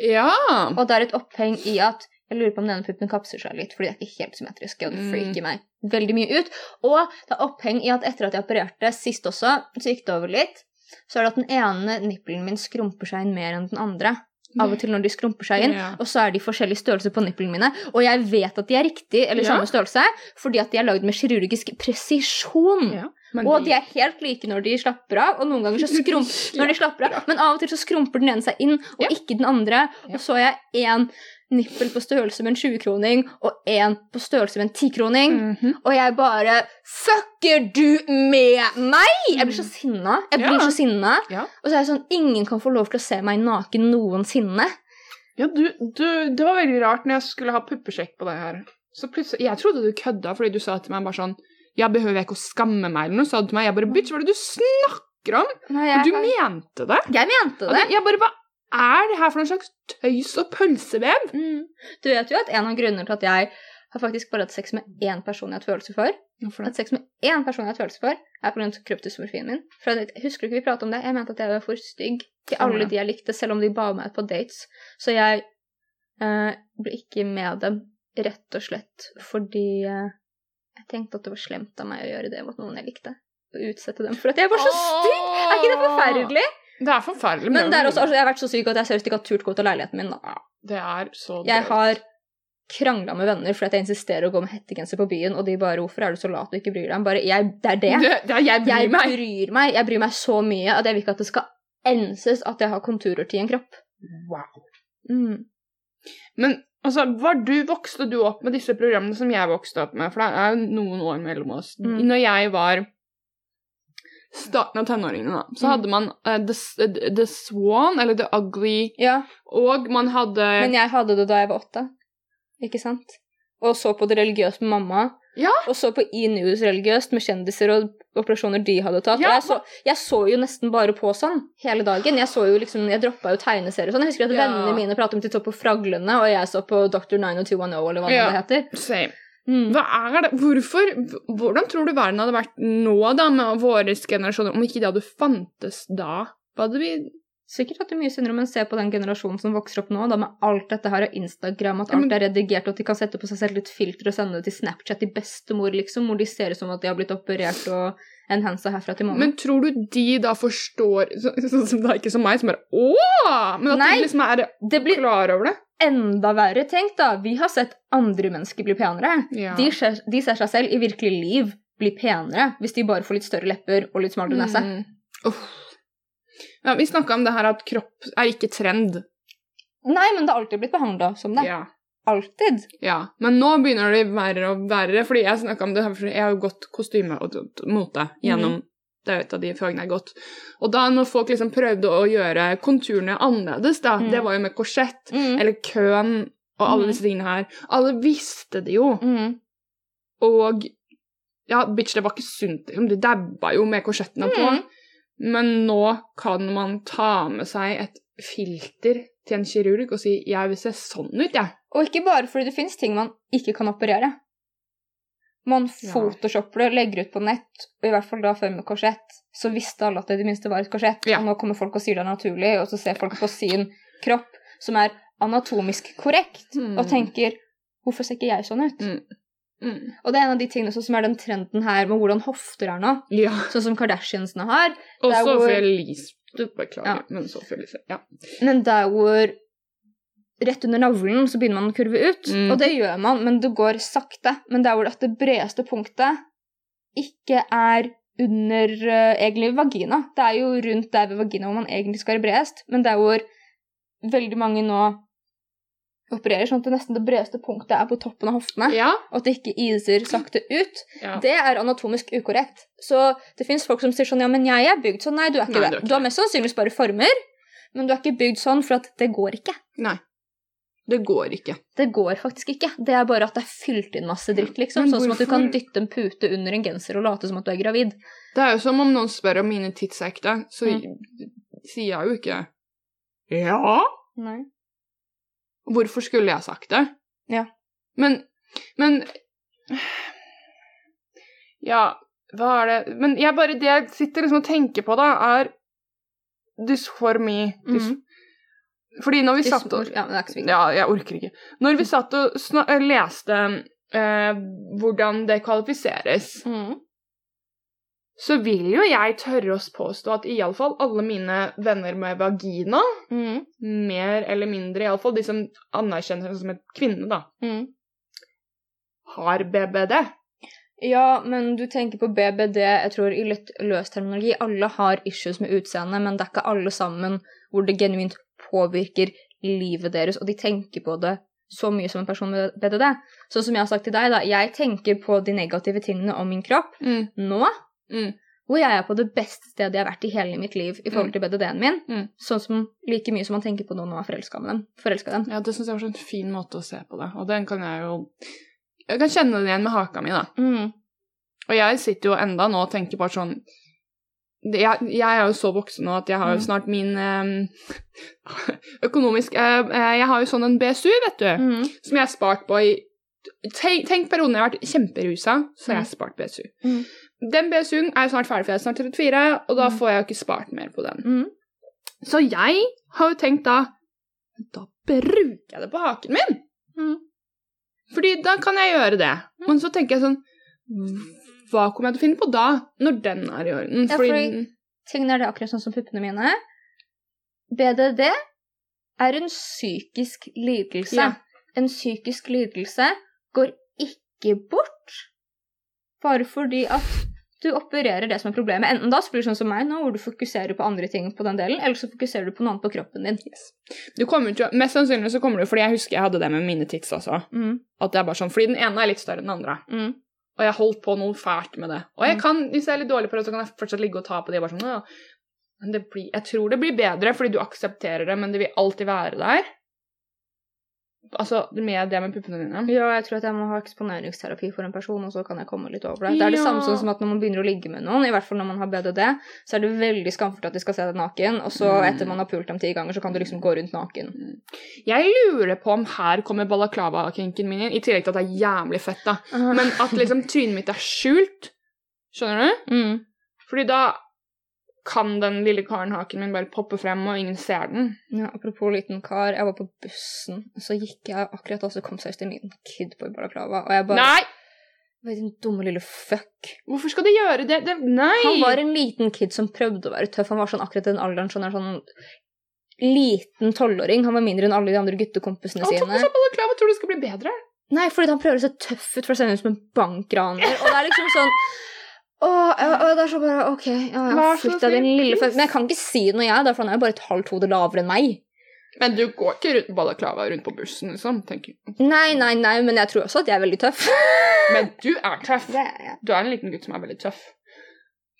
Ja. og det er et oppheng i at jeg lurer på om denne puppen kapser seg litt, fordi det er ikke helt symmetrisk, og det Mm. freaker meg veldig mye ut. Og det er oppheng i at etter at jeg opererte sist også, så gikk det over litt, så er det at den ene nippelen min skrumper seg inn mer enn den andre. Av og til når de skrumper seg inn, Ja. og så er de forskjellige størrelse på nipplene mine. Og jeg vet at de er riktig, eller Ja. samme størrelse, fordi at de er lagd med kirurgisk presisjon. Ja, Og de er helt like når de slapper av, og noen ganger så <laughs> skrumper når de slapper av, men av og til så skrumper den ene seg inn, og ikke den andre. Og så har jeg én nippel på størrelse med en 20-kroning og én på størrelse med en 10-kroning. Mhm. Og jeg bare Fucker du med meg?! Jeg blir så sinna. Jeg blir Ja. så sinna. Ja. Og så er det sånn Ingen kan få lov til å se meg naken noensinne. Ja, du, du, det var veldig rart når jeg skulle ha puppesjekk på deg her. Så plutselig, Jeg trodde du kødda fordi du sa til meg bare sånn Jeg behøver ikke å skamme meg, eller noe, sa du til meg. Jeg bare Bitch, hva er det du snakker om? Nei, jeg, du mente det? jeg mente det. det- Jeg bare Hva er det her for noen slags tøys og pølsevev? Mm. Du vet jo at en av grunnene til at jeg har faktisk bare hatt sex med én person jeg har hatt følelser for, Hvorfor hatt sex med én person jeg har hatt følelser for, er pga. kryptosmorfien min. For jeg, husker du ikke vi pratet om det? Jeg mente at jeg var for stygg til alle de jeg likte, selv om de ba meg på dates. Så jeg eh, ble ikke med dem rett og slett fordi eh, jeg tenkte at det var slemt av meg å gjøre det mot noen jeg likte. Å utsette dem for at jeg var så stygg! Er ikke det forferdelig? Det er forferdelig. Men det er også, altså, jeg har vært så syk at jeg seriøst ikke har turt gå til leiligheten min. da. Det er så Jeg har krangla med venner fordi jeg insisterer å gå med hettegenser på byen, og de bare 'Hvorfor er du så lat og ikke bryr deg?' Bare, jeg, det er det. det, det er jeg bryr Jeg meg. bryr meg. Jeg bryr meg så mye at jeg vil ikke at det skal enses at jeg har konturer til en kropp. Wow. Mm. Men Altså, var du, Vokste du opp med disse programmene som jeg vokste opp med? For det er jo noen år mellom oss. Mm. Når jeg var starten av tenåringene, da, så Mm. hadde man uh, the, the Swan, eller The Ugly, Ja, og man hadde men jeg hadde det da jeg var åtte. Ikke sant? Og så på det religiøst med mamma. Ja. Og så på E-News religiøst med kjendiser og operasjoner de hadde tatt. Ja, jeg så, jeg så jo nesten bare på sånn hele dagen. Jeg så jo liksom, jeg droppa jo tegneserier og sånn. Jeg husker at Ja. vennene mine pratet om at de så på Fraglene, og jeg så på Dr. 90210, eller hva det heter. Same. Mm. Hva er det? Hvorfor? Hvordan tror du verden hadde vært nå, da, med våre generasjoner, om ikke det hadde fantes da? Hva hadde vi Sikkert at det mye om men se på den generasjonen som vokser opp nå, da med alt dette her og Instagram, at Ja, men- alt er redigert, og at de kan sette på seg selv litt filter og sende det til Snapchat til bestemor, liksom, hvor de ser ut som at de har blitt operert og enhansa herfra til månen. Men tror du de da forstår så- så, det er ikke som meg, som bare Åh! Men at Nei. de liksom er det blir klar over det? Enda verre, tenk da. Vi har sett andre mennesker bli penere. Ja. De, ser, de ser seg selv i virkelig liv bli penere hvis de bare får litt større lepper og litt smalere nese. Mm. Ja, vi snakka om det her at kropp er ikke trend. Nei, men det har alltid blitt behandla som det. Ja. Alltid. ja. Men nå begynner det verre og verre, fordi jeg snakka om det her, jeg har gått kostyme og mote gjennom Det er et av de fagene jeg har gått. Og da når folk liksom prøvde å gjøre konturene annerledes, da, Mm. det var jo med korsett, Mm. eller køen og alle Mm. disse tingene her. Alle visste det jo. Mm. Og ja, bitch, det var ikke sunt. de dabba jo med korsettene på. Mm. Men nå kan man ta med seg et filter til en kirurg og si 'jeg vil se sånn ut', jeg. Og ikke bare fordi det finnes ting man ikke kan operere. Man photoshopper det, legger ut på nett, og i hvert fall da før med korsett, så visste alle at det i det minste var et korsett. Ja. Og nå kommer folk og sier det er naturlig, og så ser folk på sin kropp, som er anatomisk korrekt, og tenker 'hvorfor ser ikke jeg sånn ut?' Mm. Mm. Og det er en av de tingene som er den trenden her med hvordan hofter er nå, Ja. sånn som Kardashiansene har, Og så Sophie hvor- Elise Beklager, Ja. men Sophie Elise Ja. men der hvor rett under navlen så begynner man å kurve ut, Mm. og det gjør man, men det går sakte. Men der hvor at det bredeste punktet ikke er under uh, egentlig vagina. Det er jo rundt der ved vagina hvor man egentlig skal være bredest, men der hvor veldig mange nå opererer sånn at det nesten det bredeste punktet er på toppen av hoftene, ja. og at det ikke iser sakte ut. ja. Det er anatomisk ukorrekt. Så det fins folk som sier sånn Ja, men jeg er bygd sånn. Nei, du er ikke Nei, det. du er ikke Du har mest sannsynligvis bare former, men du er ikke bygd sånn for at det går ikke. Nei. Det går ikke. Det går faktisk ikke. Det er bare at det er fylt inn masse dritt, liksom. Sånn som at du kan dytte en pute under en genser og late som at du er gravid. Det er jo som om noen spør om mine tits er ekte, så Mm. sier jeg jo ikke Ja. Nei. Hvorfor skulle jeg sagt det? Ja. Men Men Ja, hva er det Men jeg bare Det jeg sitter liksom og tenker på, da, er dysformi. Dys, Mhm. Fordi når vi satt og Ja, det er ikke så viktig. Ja, jeg orker ikke. Når vi satt og sna leste eh, hvordan det kvalifiseres, Mm. så vil jo jeg tørre å påstå at iallfall alle mine venner med vagina, Mm. mer eller mindre iallfall, de som anerkjenner seg som et kvinne, da, Mm. har BBD. Ja, men du tenker på BBD, jeg tror i litt løs terminologi. Alle har issues med utseende, men det er ikke alle sammen hvor det genuint påvirker livet deres, og de tenker på det så mye som en person med BDD. Sånn som jeg har sagt til deg, da. Jeg tenker på de negative tingene om min kropp nå, Mm. hvor jeg er på det beste stedet jeg har vært i hele mitt liv i forhold til BDD-en min. Mm. Sånn som like mye som man tenker på nå når man er forelska dem. Dem. Ja, det syns jeg var en fin måte å se på det, og den kan jeg jo Jeg kan kjenne den igjen med haka mi, da. Mm. Og jeg sitter jo enda nå og tenker bare sånn jeg, jeg er jo så voksen nå at jeg har jo Mm. snart min eh, <laughs> økonomisk eh, Jeg har jo sånn en BSU, vet du, Mm. som jeg har spart på i Tenk, tenk perioden jeg har vært kjemperusa, så har jeg spart BSU. Mm. Den BSU-en er jo snart ferdig, for jeg er snart 34, og da Mm. får jeg jo ikke spart mer på den. Mm. Så jeg har jo tenkt da Da bruker jeg det på haken min! Mm. Fordi da kan jeg gjøre det. Men så tenker jeg sånn Hva kommer jeg til å finne på da, når den er i orden? Ja, fordi- Tingene er det akkurat sånn som puppene mine. BDD er en psykisk lidelse. Ja. En psykisk lidelse går ikke bort bare fordi at du opererer det som er problemet. Enten da så blir det sånn som meg nå, hvor du fokuserer på andre ting på den delen, eller så fokuserer du på noe annet på kroppen din. Du kommer til, Mest sannsynlig så kommer du, fordi jeg husker jeg hadde det med mine tits også. Mm. At det er bare sånn, fordi den ene er litt større enn den andre. Mm. Og jeg holdt på noe fælt med det. Og jeg Mm. kan, hvis jeg er litt dårlig på det, så kan jeg fortsatt ligge og ta på det. Bare sånn, ja. Men det blir, jeg tror det blir bedre, fordi du aksepterer det, men det vil alltid være der. Altså, med det med puppene dine. Ja, jeg tror at jeg må ha eksponeringsterapi for en person, og så kan jeg komme litt over det. Det er det Ja. samme som at når man begynner å ligge med noen, i hvert fall når man har BDD, så er det veldig skamfullt at de skal se deg naken, og så Mm. etter man har pult dem ti ganger, så kan du liksom gå rundt naken. Jeg lurer på om her kommer balaklava-kinken min inn, i tillegg til at det er jævlig fett, da. Men at liksom trynet mitt er skjult, skjønner du? mm. Fordi da kan den lille karen-haken min bare poppe frem, og ingen ser den. Ja, apropos liten kar, jeg var på bussen, så gikk jeg akkurat da så kom seriøst en liten kid på i balaklava, og jeg bare Nei! Hva din dumme lille fuck. Hvorfor skal du gjøre det? det nei! Han var en liten kid som prøvde å være tøff. Han var sånn akkurat den alderen, sånn, sånn liten tolvåring. Han var mindre enn alle de andre guttekompisene Han tok på sine. seg balaklava, tror du det skal bli bedre? Nei, fordi han prøver å se tøff ut for å se ut som en bankraner. Og det er liksom sånn Åh, ja, det er så bare OK, ja, ja, av flytt deg, din lille. Men jeg kan ikke si noe, jeg for han er jo bare et halvt hode lavere enn meg. Men du går ikke rundt balaklava rundt på bussen, liksom? tenker jeg. Nei, nei, nei, men jeg tror også at jeg er veldig tøff. <laughs> Men du er tøff. Er. Du er en liten gutt som er veldig tøff.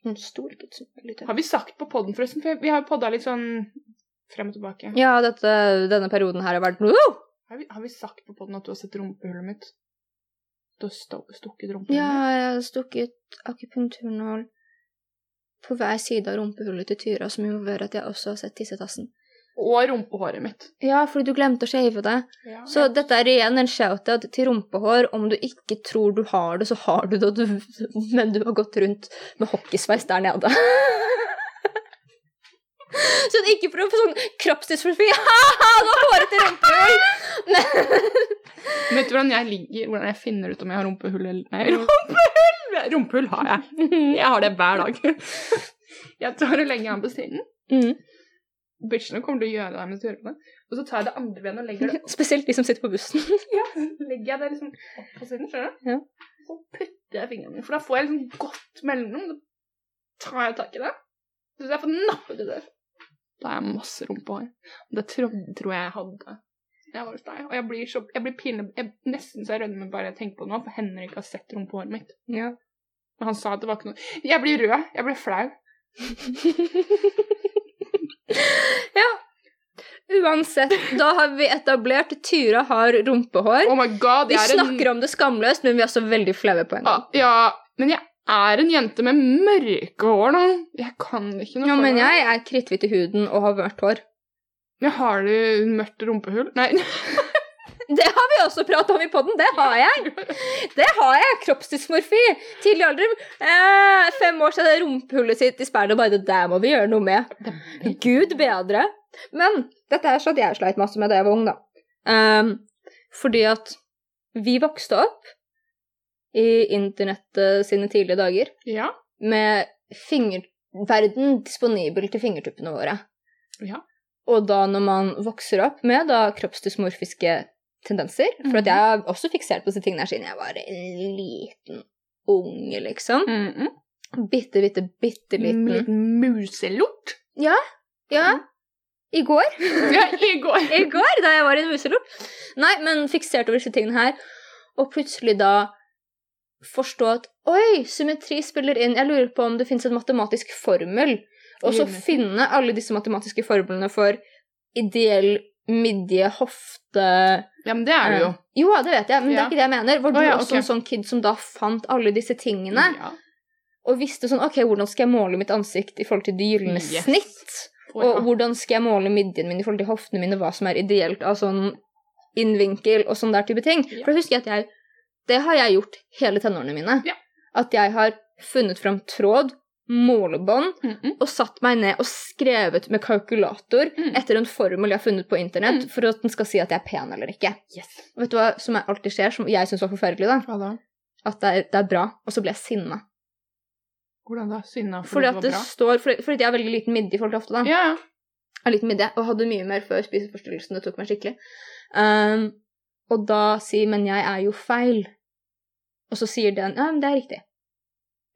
En stor gutt som er veldig tøff. Har vi sagt på podden, forresten? For vi har jo podda litt sånn frem og tilbake. Ja, dette, denne perioden her har vært! Har, vi, har vi sagt på podden at du har sett rumpehullet mitt? Du har stukket rumpehullet Ja, jeg har stukket akupunkturnål på hver side av rumpehullet til Tyra, som gjør at jeg også har sett tissetassen. Og rumpehåret mitt. Ja, fordi du glemte å shave det. Ja, Så dette er igjen en shout-out til rumpehår. Om du ikke tror du har det, så har du det, du, men du har gått rundt med hockeysveis der nede. <laughs> Så ikke prøv på sånn kroppsdysforfi. Ha-ha, <laughs> du har hårete rumpehull! <laughs> Vet du hvordan jeg ligger? Hvordan jeg finner ut om jeg har rumpehull eller Nei, rumpehull! Rumpehull har jeg. <laughs> Jeg har det hver dag. <laughs> Jeg tar og legger an på siden. Mm. Bitchene kommer til å gjøre det mens du hører på det. Og så tar jeg det andre benet og legger det Spesielt de som sitter på bussen. <laughs> ja, legger jeg det liksom opp på siden, skjønner du? Ja. Så putter jeg fingrene mine, for da får jeg liksom godt mellomrom. Da tar jeg tak i det. Så jeg får nappet det der. Da har jeg masse rumpehår. Det trodde, tror jeg jeg hadde. Jeg var hos deg, og jeg blir, så, jeg blir pinlig jeg, Nesten så jeg rødmer bare jeg tenker på det nå, for Henrik har sett rumpehåret mitt. Ja. Men han sa at det var ikke noe Jeg blir rød. Jeg blir flau. <laughs> ja. Uansett, da har vi etablert Tyra har rumpehår. Oh my god, Vi jeg er en snakker om det skamløst, men vi er også veldig flaue på en gang. Ja, ja, men jeg er en jente med mørke hår nå. Jeg kan ikke noe Ja, for men jeg er kritthvit i huden og har mørkt hår. Men har du mørkt rumpehull? Nei. <laughs> Det har vi også pratet om i podden. Det har jeg. Det har jeg. Kroppsdysmorfi. Tidlig alder. Eh, fem år siden rumpehullet sitt i speilet. Bare det der må vi gjøre noe med. Gud bedre. Men dette er sånn at jeg sleit masse med da jeg var ung, da. Um, fordi at vi vokste opp i internettet sine tidlige dager Ja. med fingerverden disponibel til fingertuppene våre. Ja. Og da når man vokser opp med da kroppsdysmorfiske tendenser For at Mhm. jeg har også fiksert på disse tingene her siden jeg var en liten unge, liksom. Mm -mm. Bitte, bitte, bitte liten. liten muselort. Ja. I går. <laughs> Ja, i går. <laughs> I går, da jeg var i en muselort. Nei, men fiksert over disse tingene her. Og plutselig da forstå at oi, symmetri spiller inn. Jeg lurer på om det fins en matematisk formel. Og så finne alle disse matematiske formlene for ideell midje, hofte Ja, men det er det jo. Jo, det vet jeg, men det er ikke det jeg mener. Var du oh, ja, også okay. en sånn kid som da fant alle disse tingene? Ja. Og visste sånn OK, hvordan skal jeg måle mitt ansikt i forhold til det gylne Yes. snitt? Og, Og hvordan skal jeg måle midjen min i forhold til hoftene mine, hva som er ideelt av sånn innvinkel og sånn der type ting. Ja. For da husker jeg at jeg Det har jeg gjort hele tenårene mine. Ja. At jeg har funnet fram tråd, målebånd, Mm -mm. og satt meg ned og skrevet med kalkulator Mm. etter en formel jeg har funnet på internett, Mm. for at den skal si at jeg er pen eller ikke. Yes. Og vet du hva som alltid skjer, som jeg syns var forferdelig? da? Hva da? At det er, det er bra, og så ble jeg sinna. Hvordan da? Sinna Fordi at det bra? står Fordi, fordi jeg har veldig liten midje i forhold til hofte, da. Ja, ja. Jeg har liten midje, og hadde mye mer før spiseforstyrrelsen. Det tok meg skikkelig. Um, og da sier 'men jeg er jo feil'. Og så sier den 'ja, men det er riktig'.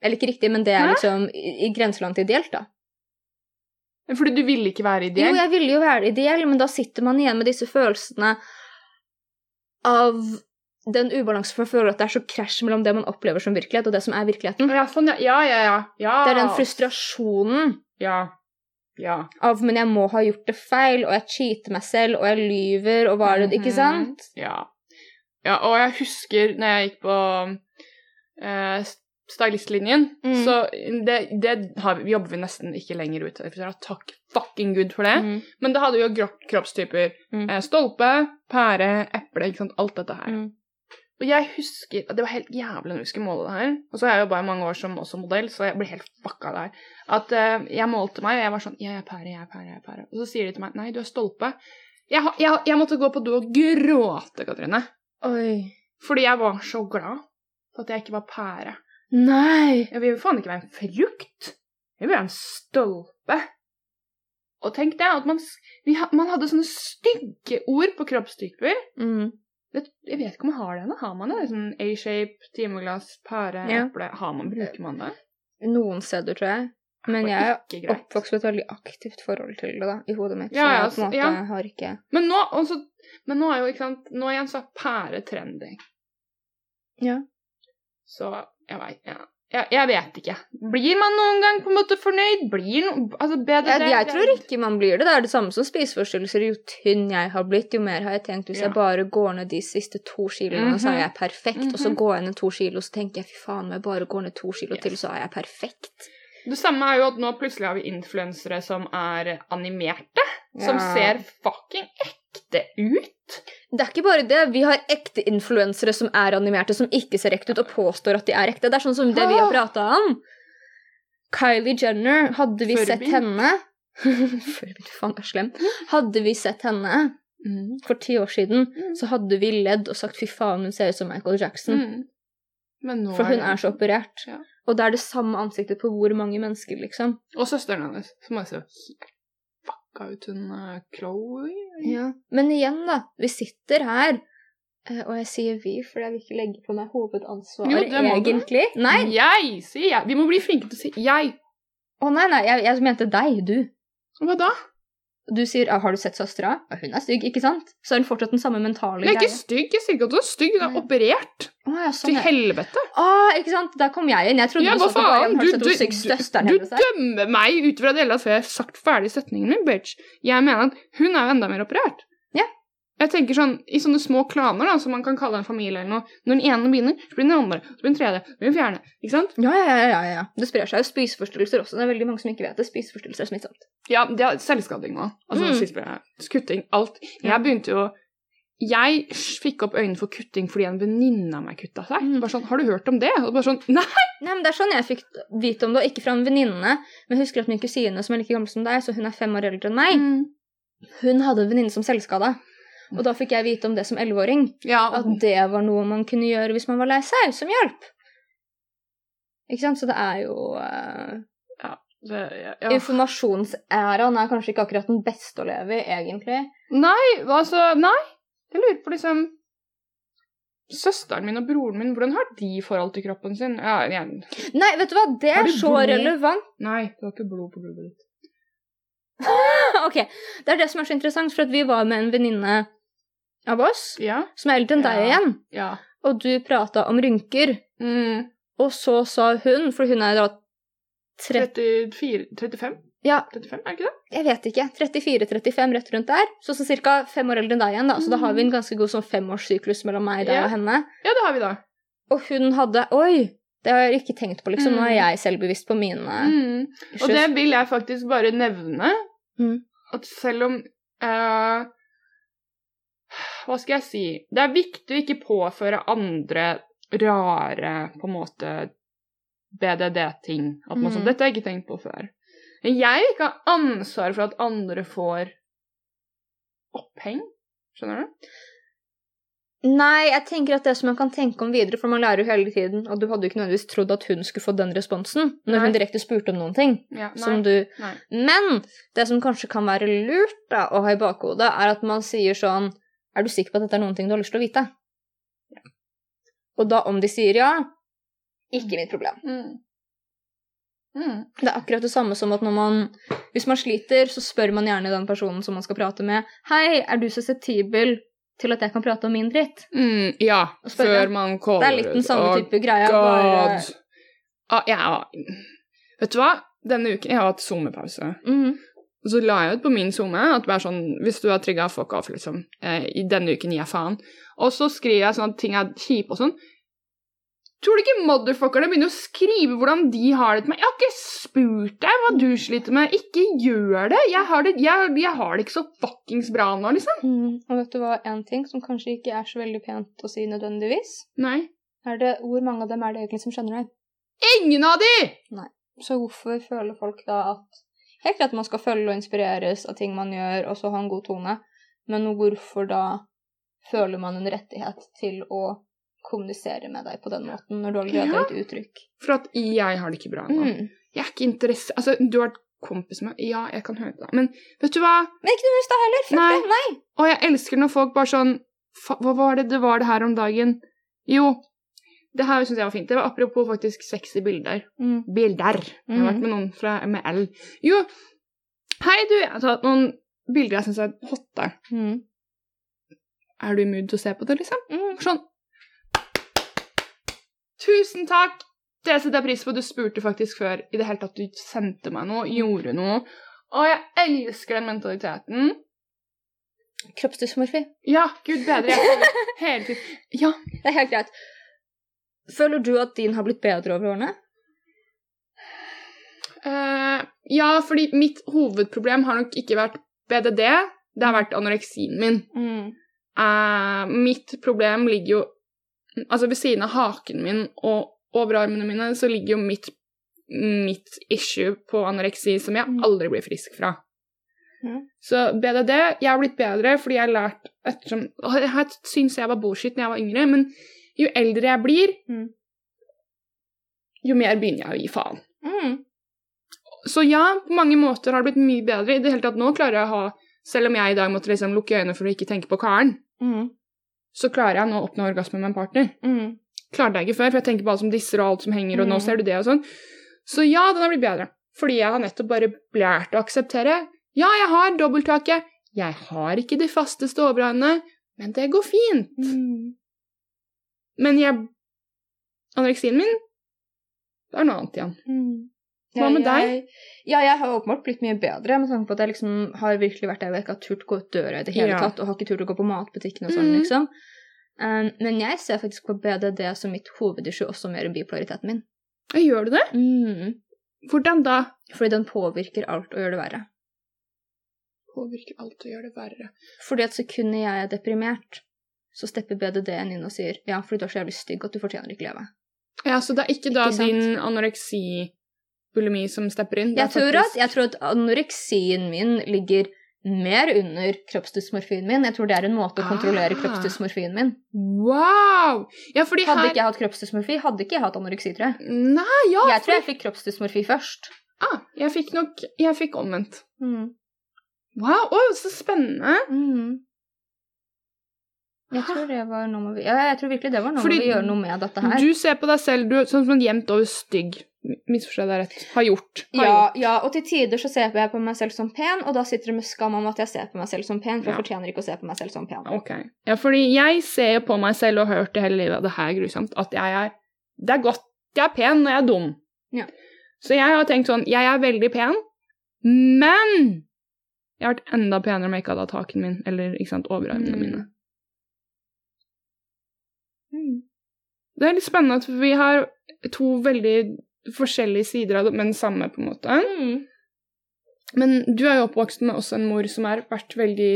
Eller ikke riktig, men det er liksom i, i grenseland til ideelt, da. Fordi du ville ikke være ideell? Jo, jeg ville jo være ideell, men da sitter man igjen med disse følelsene av den ubalansen for å føle at det er så krasj mellom det man opplever som virkelighet, og det som er virkeligheten. Ja, sånn, ja. Ja, ja, ja. ja. Det er den frustrasjonen Ja. Ja. av men jeg må ha gjort det feil, og jeg cheater meg selv, og jeg lyver, og hva er det Ikke Mhm. sant? Ja. ja. Og jeg husker når jeg gikk på eh, stylistlinjen, Mm. så det, det har, vi- jobber vi nesten ikke lenger ut etter. Takk fucking good for det. Mm. Men da hadde vi jo kroppstyper. Mm. Eh, stolpe, pære, eple, ikke sant. Alt dette her. Mm. Og jeg husker Det var helt jævlig når vi skulle måle det her. Og så har jeg jobba i mange år som også modell, så jeg ble helt fucka der. At eh, jeg målte meg, og jeg var sånn Jeg er pære, jeg er pære, jeg er pære. Og så sier de til meg Nei, du er stolpe. Jeg, jeg, jeg måtte gå på do og gråte, Katrine. Oi. Fordi jeg var så glad for at jeg ikke var pære. Nei! Jeg vil jo faen ikke være en frukt. Jeg vil være en stolpe. Og tenk det, at man, vi, ha- man hadde sånne stygge ord på kroppstyper. Mm. Vet, jeg vet ikke om man har det ennå. Har man det? Sånn A-shape, timeglass, pære, Ja. eple. Har man, Bruker man det? Noen steder, tror jeg. Men jeg er oppvokst med et veldig aktivt forhold til det da, i hodet mitt. Ja, så jeg på en måte ja. har ikke Men nå, også, men nå er jo, ikke sant Nå igjen så er pære trendy. Ja. Så jeg veit ja. jeg, jeg vet ikke. Blir man noen gang på en måte fornøyd? Blir no, Altså, bedre Jeg, jeg tror ikke man blir det. Det er det samme som spiseforstyrrelser. Jo tynn jeg har blitt, jo mer har jeg tenkt hvis Ja. jeg bare går ned de siste to kiloene, så er Mhm. jeg perfekt. Og så Mhm. går jeg ned to kilo, så tenker jeg fy faen, om jeg bare går ned to kilo til, så er jeg perfekt. Det samme er jo at nå plutselig har vi influensere som er animerte, som ser fucking ekte ut. Det er ikke bare det. Vi har ekte influensere som er animerte, som ikke ser ekte ut, og påstår at de er ekte. Det er sånn som det vi har prata om. Kylie Jenner, hadde vi sett min. henne <laughs> Forbind, faen, er slem. Hadde vi sett henne for ti år siden, Mm. så hadde vi ledd og sagt fy faen, hun ser ut som Michael Jackson. Mm. For hun er så operert. Ja. Og det er det samme ansiktet på hvor mange mennesker, liksom. Og søsteren hennes, som er så helt fucka ut, hun uh, Chloé. Ja. Men igjen, da. Vi sitter her, eh, og jeg sier vi, for jeg vil ikke legge på meg hovedansvar, Jo, det må du. egentlig. Nei! Jeg, sier jeg. Vi må bli flinke til å si jeg. Å nei, nei, jeg, jeg mente deg, du. Hva da? Du sier ah, 'har du sett søstera'? Ah, hun er stygg, ikke sant? Så er hun fortsatt den samme mentale Hun er ikke greia. stygg. Jeg sier ikke at hun er stygg, hun er operert. Å, ja, sånn, Til helvete. Ah, ikke sant? Der kom jeg inn. Jeg trodde Ja, du hva faen? Du, du, stygg du, du er. dømmer meg ut fra det hele før jeg har sagt ferdig setningen min, bitch. Jeg mener at hun er enda mer operert. Jeg tenker sånn, I sånne små klaner, da, som man kan kalle en familie eller noe Når den ene begynner, så blir den andre, så blir den tredje, så blir den fjerde. Ikke sant? Ja, ja, ja, ja, ja. Det sprer seg jo spiseforstyrrelser også. Det er veldig mange som ikke vet det. Spiseforstyrrelser er smittsomt. Ja, det er selvskading nå. Altså, Mm. Skutting, Kutting, alt. Jeg begynte jo Jeg fikk opp øynene for kutting fordi en venninne av meg kutta seg. Mm. Bare sånn, Har du hørt om det? Og bare sånn, <laughs> Nei! Nei, men Det er sånn jeg fikk vite om det, og ikke fra en venninne. Men jeg husker at min kusine, som er like gammel som deg, så hun er fem år eldre enn meg, Mm. hun hadde en venninne som selvskada. Og da fikk jeg vite om det som elleveåring. Ja, At det var noe man kunne gjøre hvis man var lei seg, som hjelp. Ikke sant? Så det er jo eh, det, ja, ja. Informasjonsæraen er kanskje ikke akkurat den beste å leve i, egentlig. Nei, altså Nei. Jeg lurer på liksom Søsteren min og broren min, hvordan har de forhold til kroppen sin? Ja, jeg, Nei, vet du hva, det er så blod? relevant. nei, du har ikke blod på blodet ditt. <laughs> ok, det er det som er så interessant, for vi var med en venninne av oss, Ja. som er eldre enn deg Ja. igjen, Ja. og du prata om rynker, Mm, og så sa hun, for hun er da 30, 34 35? ja, 35, er det ikke det? jeg vet ikke, 34-35 rett rundt der, så, så ca. fem år eldre enn deg igjen, da, så da har vi en ganske god sånn femårssyklus mellom meg, deg Ja. og henne. Ja, det har vi da. Og hun hadde, oi, det har jeg ikke tenkt på, liksom, nå Mm. er jeg selvbevisst på mine Mm. Og det vil jeg faktisk bare nevne. Mm. At selv om eh, Hva skal jeg si Det er viktig å ikke påføre andre rare på en måte BDD-ting. At man Mm. sånn, Dette har jeg ikke tenkt på før. Men jeg vil ikke ha ansvar for at andre får oppheng. Skjønner du? Nei, jeg tenker at det som man kan tenke om videre, for man lærer jo hele tiden, og du hadde jo ikke nødvendigvis trodd at hun skulle få den responsen når Nei. hun direkte spurte om noen ting. Ja, Som nei, du nei. Men det som kanskje kan være lurt da, å ha i bakhodet, er at man sier sånn Er du sikker på at dette er noen ting du har lyst til å vite? Og da, om de sier ja, ikke mitt problem. Mm. Mm. Det er akkurat det samme som at når man Hvis man sliter, så spør man gjerne den personen som man skal prate med. 'Hei, er du susceptibel til at jeg kan prate om min dritt?' Mm, ja, før man caller Det er litt den samme type greia. Bare. Ah, ja. Vet du hva? Denne uken Jeg har hatt sommerpause. Mm. Så la jeg ut på min SoMe at bare sånn, hvis du er trigga, fuck off, liksom. Eh, I denne uken gir jeg faen. Og så skriver jeg sånn at ting er kjipe og sånn. Tror du ikke motherfuckerne begynner å skrive hvordan de har det til meg? Jeg har ikke spurt deg hva du sliter med. Ikke gjør det! Jeg har det, jeg, jeg har det ikke så fuckings bra nå, liksom. Mm, Og vet du hva, en ting som kanskje ikke er så veldig pent å si nødvendigvis, Nei. er det hvor mange av dem er det egentlig som skjønner deg? Ingen av de! Så hvorfor føler folk da at Helt greit at man skal følge og inspireres av ting man gjør, og så ha en god tone, men hvorfor da føler man en rettighet til å kommunisere med deg på den måten, når du allerede Ja. har et uttrykk? For at jeg har det ikke bra nå. Mm. Jeg er ikke interessert Altså, du har vært kompis med Ja, jeg kan høre på deg, men vet du hva? Men ikke noe i stad heller! Fuck Nei. det! Nei! Og jeg elsker når folk bare sånn Hva var det det var det her om dagen? Jo, det her syns jeg var fint. Det var apropos faktisk sexy bilder. Mm. Bilder. Jeg har vært med noen fra ML. Jo, hei du, jeg har tatt noen bilder jeg syns er hotte. Mm. Er du i mood til å se på det, liksom? Mm. Sånn. Tusen takk! Det setter jeg pris på. Du spurte faktisk før i det hele tatt. Du sendte meg noe, gjorde noe. Og jeg elsker den mentaliteten. Kroppsdysmorfi. Ja, gud bedre. Jeg <laughs> hele tiden. Ja. Det er helt greit. Føler du at din har blitt bedre over årene? Uh, ja, fordi mitt hovedproblem har nok ikke vært BDD. Det har vært anoreksien min. Mm. Uh, mitt problem ligger jo Altså ved siden av haken min og overarmene mine, så ligger jo mitt, mitt issue på anoreksi som jeg Mm. aldri blir frisk fra. Ja. Så BDD Jeg har blitt bedre fordi jeg har lært ettersom Jeg syns jeg var bullshit da jeg var yngre, men jo eldre jeg blir, Mm. jo mer begynner jeg å gi faen. Mm. Så ja, på mange måter har det blitt mye bedre. I det hele tatt nå klarer jeg å ha Selv om jeg i dag måtte liksom lukke øynene for å ikke tenke på karen, Mm. så klarer jeg nå å oppnå orgasme med en partner. Mm. Klarte jeg ikke før, for jeg tenker på alt som disser og alt som henger, og nå Mm. ser du det og sånn. Så ja, den har blitt bedre. Fordi jeg har nettopp bare lært å akseptere. Ja, jeg har dobbelttaket. Jeg har ikke de fasteste overhåndene, men det går fint. Mm. Men jeg Anoreksien min, det er noe annet igjen. Mm. Hva med deg? Jeg, ja, jeg har åpenbart blitt mye bedre, med tanke på at jeg liksom har virkelig vært der hvor jeg ikke har turt gå ut døra i det hele Ja. tatt, og har ikke turt å gå på matbutikken og sånn, mm. liksom. Um, men jeg ser faktisk på BDD som mitt hovedissue også mer enn bipolariteten min. Ja, Gjør du det? Mm. Hvordan da? Fordi den påvirker alt og gjør det verre. Påvirker alt og gjør det verre. Fordi at sekundet jeg er deprimert, så stepper BDD-en inn og sier ja, fordi du er så jævlig stygg at du fortjener ikke leve. Ja, Så det er ikke da Ikke din anoreksi-bulimi som stepper inn? Jeg tror, at, jeg tror at anoreksien min ligger mer under kroppsdysmorfien min. Jeg tror det er en måte å kontrollere Ah. kroppsdysmorfien min. Wow! Ja, fordi Hadde her ikke jeg hatt kroppsdysmorfi, hadde ikke jeg hatt anoreksi, tror jeg. Nei, ja! Jeg tror jeg fikk kroppsdysmorfi først. Ah, jeg fikk nok Jeg fikk omvendt. Mm. Wow, oh, så spennende! Mm. Jeg tror det var noe med, ja, jeg tror virkelig det var noe Fordi med å gjøre noe med dette her. Du ser på deg selv du, sånn som en jevnt over stygg. Misforstår jeg deg rett? Har gjort. Har Ja, gjort. ja, og til tider så ser jeg på meg selv som pen, og da sitter det med skam om at jeg ser på meg selv som pen, for jeg fortjener ikke å se på meg selv som pen. Ok. Ja, fordi jeg ser på meg selv og har hørt det hele livet, at det her er grusomt, at jeg er Det er godt jeg er pen når jeg er dum. Ja. Så jeg har tenkt sånn Jeg er veldig pen, men jeg har vært enda penere om jeg ikke hadde hatt haken min, eller ikke sant, overarmene Mm. mine. Det er litt spennende at vi har to veldig forskjellige sider av det, men samme, på en måte. Mm. Men du er jo oppvokst med også en mor som har vært veldig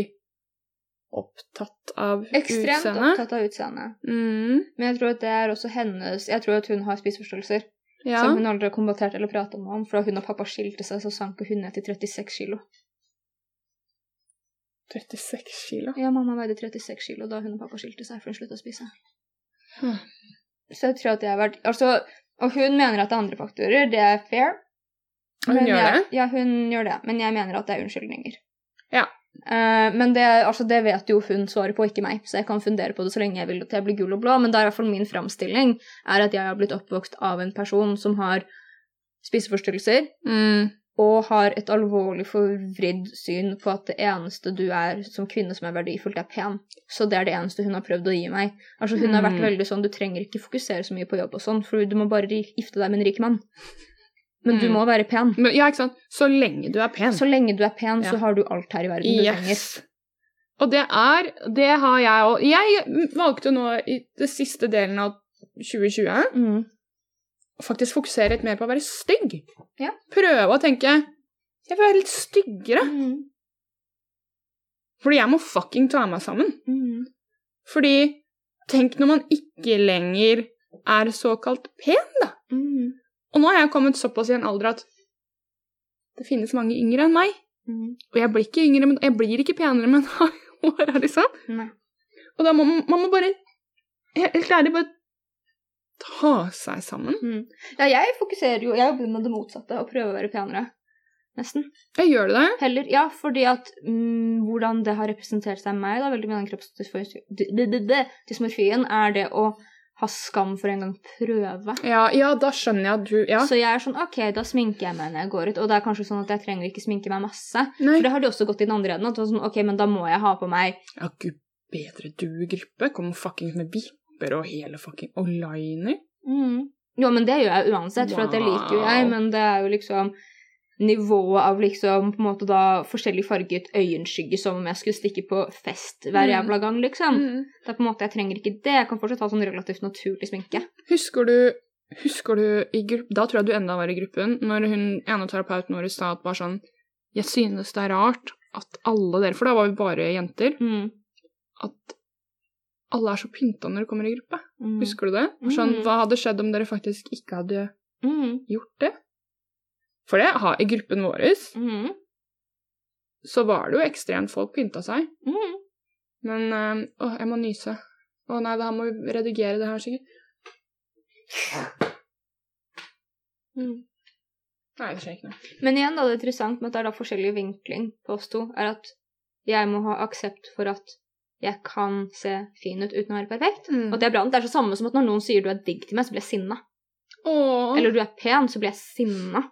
opptatt av Ekstremt utseendet. opptatt av utseende. Mm, Men jeg tror at det er også hennes Jeg tror at hun har spiseforstyrrelser ja. som hun aldri har kommentert eller pratet med om. For da hun og pappa skilte seg, så sank hun ned til 36 kilo. 36 kilo. Ja, mamma veide 36 kilo da hun og pappa skilte seg, for hun sluttet å spise. Hm. Så jeg tror at det har vært Altså, og hun mener at det er andre faktorer, det er fair. Hun, hun gjør jeg, det? Ja, hun gjør det, men jeg mener at det er unnskyldninger. Ja. Uh, men det, altså, det vet jo hun svaret på, ikke meg, så jeg kan fundere på det så lenge jeg vil at jeg blir gul og blå, men det er i hvert fall min framstilling er at jeg har blitt oppvokst av en person som har spiseforstyrrelser Mm. Og har et alvorlig forvridd syn på at det eneste du er som kvinne som er verdifullt, er pen. Så det er det eneste hun har prøvd å gi meg. Altså Hun har vært Mm. veldig sånn Du trenger ikke fokusere så mye på jobb og sånn, for du må bare gifte deg med en rik mann. Men du Mm. må være pen. Men, ja, ikke sant? Så lenge du er pen. Så lenge du er pen, Ja. så har du alt her i verden du trenger. Og det er Det har jeg òg. Jeg valgte nå i det siste delen av 2020 Mm. Faktisk fokusere litt mer på å være stygg. Ja. Prøve å tenke Jeg vil være litt styggere. Mm. Fordi jeg må fucking ta meg sammen. Mm. Fordi tenk når man ikke lenger er såkalt pen, da. Mm. Og nå har jeg kommet såpass i en alder at det finnes mange yngre enn meg. Mm. Og jeg blir ikke yngre, men jeg blir ikke penere med <laughs> åra, liksom. Nei. Og da må man, man må bare Helt ærlig, bare ta seg sammen. Mm. Ja, jeg fokuserer jo Jeg jobber med det motsatte og prøver å være penere. Nesten. Jeg gjør det. Heller, ja, fordi at mm, hvordan det har representert seg meg, da, veldig mye av den kroppsdysmorfien, er det å ha skam for en gang prøve. Ja, ja, da skjønner jeg at du Ja. Så jeg er sånn, ok, da sminker jeg meg når jeg går ut, og det er kanskje sånn at jeg trenger ikke sminke meg masse. Nei. For det har de også gått i den andre enden, at sånn, ok, men da må jeg ha på meg Ja, gud bedre du gruppe. Kom fuckings med vipper og hele fucking Og liner. mm. Jo, men det gjør jeg uansett, for at det liker jo jeg, men det er jo liksom nivået av liksom på en måte da forskjellig farget øyenskygge som om jeg skulle stikke på fest hver Mm. jævla gang, liksom. Mm. Det er på en måte, Jeg trenger ikke det. Jeg kan fortsatt ha sånn relativt naturlig sminke. Husker du Husker du i gruppen Da tror jeg du enda var i gruppen, når hun ene terapeuten vår sa at bare sånn Jeg synes det er rart at alle dere For da var vi bare jenter. Mm. At alle er så pynta når de kommer i gruppe. Mm. Husker du det? Sånn, Mm. Hva hadde skjedd om dere faktisk ikke hadde Mm. gjort det? For det har, i gruppen vår Mm. så var det jo ekstremt folk pynta seg. Mm. Men øh, Å, jeg må nyse. Å nei, da må vi redigere det her sikkert. Mm. Nei, det skjer ikke noe. Men igjen, da, det er interessant med at det er da forskjellig vinkling på oss to, er at jeg må ha aksept for at jeg kan se fin ut uten å være perfekt. Mm. Og det er bra. Det er så samme som at når noen sier du er digg til meg, så blir jeg sinna. Åh. Eller du er pen, så blir jeg sinna.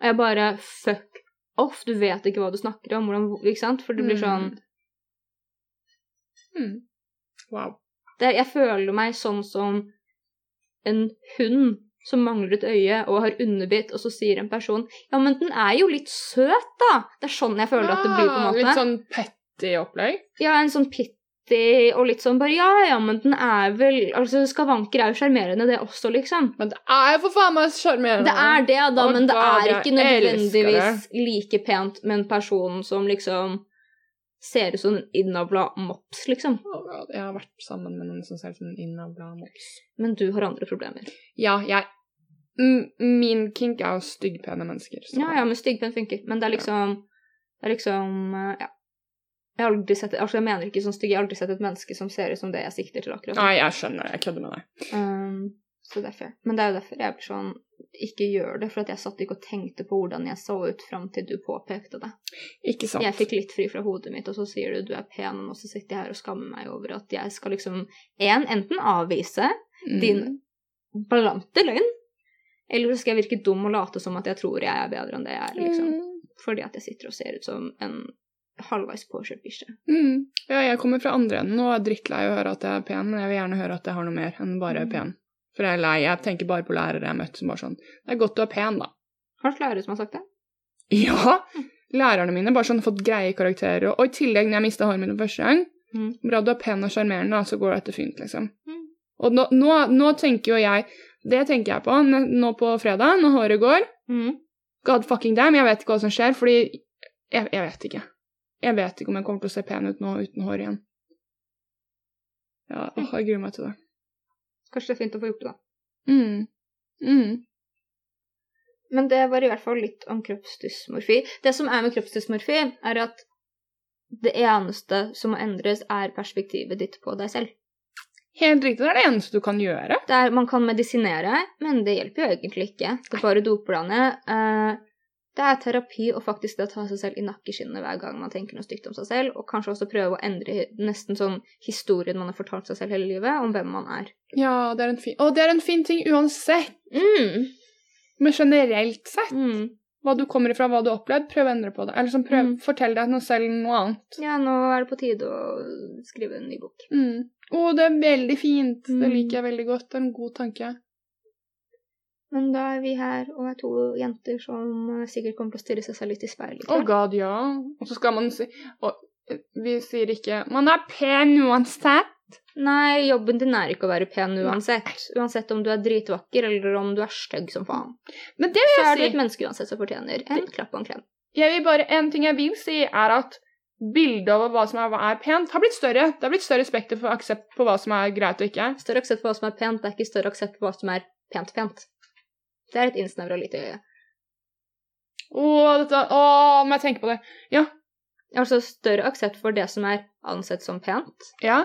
Og jeg bare fuck off, du vet ikke hva du snakker om, hvordan, ikke sant? For det blir sånn Mm. Wow. det, Jeg føler meg sånn som en hund som mangler et øye og har underbitt, og så sier en person Ja, men den er jo litt søt, da! Det er sånn jeg føler at det blir, på en Ah, måte. Litt sånn petty opplegg? Ja, en sånn pittig og litt sånn bare Ja, ja, men den er vel Altså, skavanker er jo sjarmerende, det også, liksom. Men det er jo for faen meg sjarmerende! Det er det, da, men det er ikke nødvendigvis like pent med en person som liksom ser ut som en innavla mops, liksom. Jeg har vært sammen med noen som ser ut som en innavla mops. Men du har andre problemer. Ja, jeg Min kink er jo styggpene mennesker. så- Ja, ja, men styggpen funker. Men det er liksom Det er liksom eh, Ja. Jeg har aldri sett Altså, jeg mener ikke sånn stygg, jeg har aldri sett et menneske som ser ut som det jeg sikter til akkurat nå. Nei, jeg skjønner. Jeg kødder med deg. Um, så det er. Men det er jo derfor jeg blir sånn Ikke gjør det, for at jeg satt ikke og tenkte på hvordan jeg så ut fram til du påpekte det. Ikke sant? Jeg fikk litt fri fra hodet mitt, og så sier du du er pen, og så sitter jeg her og skammer meg over at jeg skal liksom en, enten avvise Mm. din ballante løgn, eller så skal jeg virke dum og late som at jeg tror jeg er bedre enn det jeg er, liksom. Mm. Fordi at jeg sitter og ser ut som en halvveis påkjørt bikkje. Mm. Ja, jeg kommer fra andre enden og er drittlei å høre at jeg er pen, men jeg vil gjerne høre at jeg har noe mer enn bare Mm. pen. For jeg er lei. Jeg tenker bare på lærere jeg har møtt som bare sånn Det er godt du er pen, da. Har du lærere som har sagt det? Ja! Lærerne mine bare sånn fått greie karakterer, og, og i tillegg, når jeg mista håret mitt første gang Mm. Bra du er pen og sjarmerende, så går dette fint, liksom. Mm. Og nå, nå, nå tenker jo jeg Det tenker jeg på nå på fredag, når håret går. Mm. God fucking damn, jeg vet ikke hva som skjer, fordi jeg, jeg vet ikke. Jeg vet ikke om jeg kommer til å se pen ut nå uten hår igjen. Ja, åh, jeg gruer meg til det. Kanskje det er fint å få gjort det, da. Mm. Mm. Men det var i hvert fall litt om kroppsdysmorfi. Det som er med kroppsdysmorfi, er at det eneste som må endres, er perspektivet ditt på deg selv. Helt riktig, det er det eneste du kan gjøre. Det er, man kan medisinere, men det hjelper jo egentlig ikke. Det bare doper deg ned. Det er terapi å faktisk det å ta seg selv i nakkeskinnet hver gang man tenker noe stygt om seg selv, og kanskje også prøve å endre nesten sånn historien man har fortalt seg selv hele livet, om hvem man er. Ja, det er en fin Og det er en fin ting uansett. Mm. Men generelt sett, Mm. hva du kommer ifra, hva du har opplevd, prøv å endre på det. Eller liksom prøv, Mm. fortell deg noe selv noe annet. Ja, nå er det på tide å skrive en ny bok. Mm. Å, det er veldig fint. Det Mm. liker jeg veldig godt. Det er en god tanke. Men da er vi her og er to jenter som eh, sikkert kommer til å stirre seg selv litt i speilet. Å god, ja. Og så skal man si og, Vi sier ikke 'man er pen uansett'. Nei, jobben din er ikke å være pen uansett. Uansett om du er dritvakker eller om du er stygg som faen. Men det vil jeg Så er du jeg et menneske uansett som fortjener en klapp og en klem. Jeg vil bare, En ting jeg vil si, er at bildet over hva som er, hva er pent, har blitt større. Det har blitt større spekter for aksept på hva som er greit og ikke. Større aksept for hva som er pent, det er ikke større aksept for hva som er pent pent. Det er et innsnevra lite øye. Å, dette, å, må jeg tenke på det. Ja. Altså større aksept for det som er ansett som pent, Ja,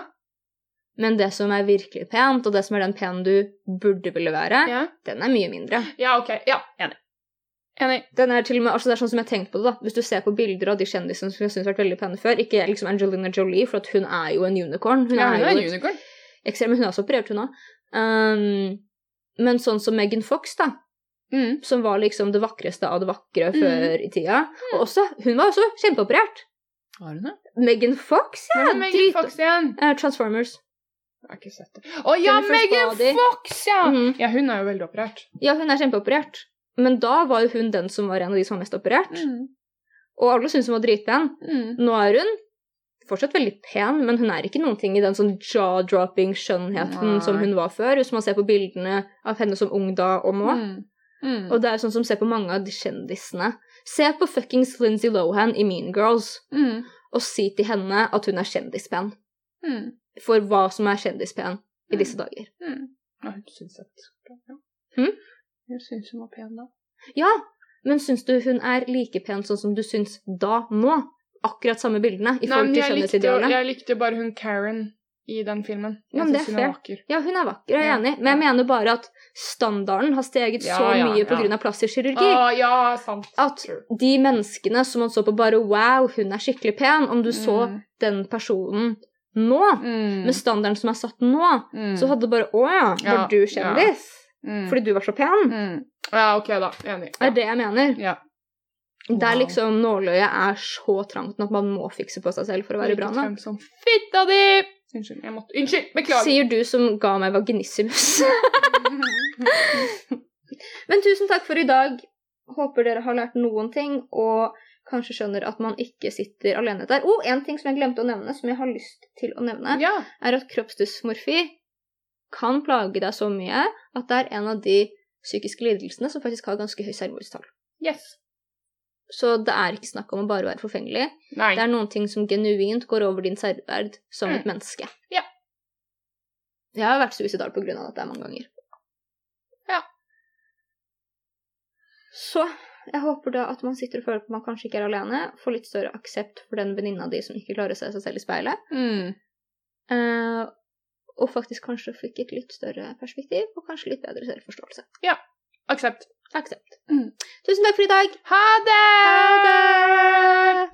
men det som er virkelig pent, og det som er den pen du burde ville være, ja. den er mye mindre. Ja, ok. Ja, enig. Enig. Den er til og med, altså det er sånn som jeg har tenkt på det da, Hvis du ser på bilder av de kjendisene som jeg synes har vært veldig pene før, ikke liksom Angelina Jolie, for hun er jo en unicorn. Hun ja, er hun er jo en unicorn. ekstrem, men hun er også operert, hun òg. Um, men sånn som Megan Fox, da, Mm. som var liksom det vakreste av det vakre mm. før i tida. Og også, hun var også kjempeoperert. Var hun det? Megan Fox, ja! Er Megan Fox igjen? Uh, Transformers. Jeg har ikke sett det. Å ja, Megan. Fox, ja! Mhm. Ja, hun er jo veldig operert. Ja, hun er kjempeoperert. Men da var jo hun den som var en av de som var mest operert. Mm. Og alle syntes hun var dritpen. Mm. Nå er hun fortsatt veldig pen, men hun er ikke noen ting i den sånn jaw-dropping skjønnheten Nei. som hun var før, hvis man ser på bildene av henne som ung da og nå. Mm. Mm. Og det er sånn som ser på mange av de kjendisene. Se på fuckings Lindsay Lohan i Mean Girls, Mm. og si til henne at hun er kjendispen. Mm. For hva som er kjendispen i disse dager. Mm. Ja, hun syns at ja. Hm? Jeg syns hun var pen da. Ja, men syns du hun er like pen sånn som du syns da, nå? Akkurat samme bildene i Nei, forhold men til jeg likte, jeg likte bare hun Karen i den filmen. Jeg men syns hun er vakker. Ja, hun er vakker, jeg er Ja, enig, men jeg mener bare at standarden har steget Ja, så ja, mye ja. pga. plastisk kirurgi. Å, ja, sant. At de menneskene som man så på bare wow, hun er skikkelig pen, om du så Mm. den personen nå, Mm. med standarden som er satt nå, Mm. så hadde det bare å ja, var du kjendis? Mm. Fordi du var så pen? mm. Ja, ok, da. Enig. Det er det jeg mener. Ja. Det er liksom nåløyet er så trangt at man må fikse på seg selv for å være bra nok. som fitta di! Unnskyld, jeg måtte Unnskyld, beklager. Sier du som ga meg vaginissimus. <laughs> Men tusen takk for i dag. Håper dere har lært noen ting, og kanskje skjønner at man ikke sitter alene der. Og en ting som jeg glemte å nevne, som jeg har lyst til å nevne, ja. er at kroppsdysmorfi kan plage deg så mye at det er en av de psykiske lidelsene som faktisk har ganske høy selvmordstall. Yes. Så det er ikke snakk om å bare være forfengelig. Nei. Det er noen ting som genuint går over din selvverd som et Mm. menneske. Ja. Jeg har vært suicidal på grunn av dette mange ganger. Ja. Så jeg håper da at man sitter og føler at man kanskje ikke er alene. Får litt større aksept for den venninna di som ikke klarer å se seg selv i speilet. Mm. Uh, og faktisk kanskje fikk et litt større perspektiv, og kanskje litt bedre selvforståelse. Ja. Aksept. Aksept. Mm. Tusen takk for i dag. Ha det! Ha det!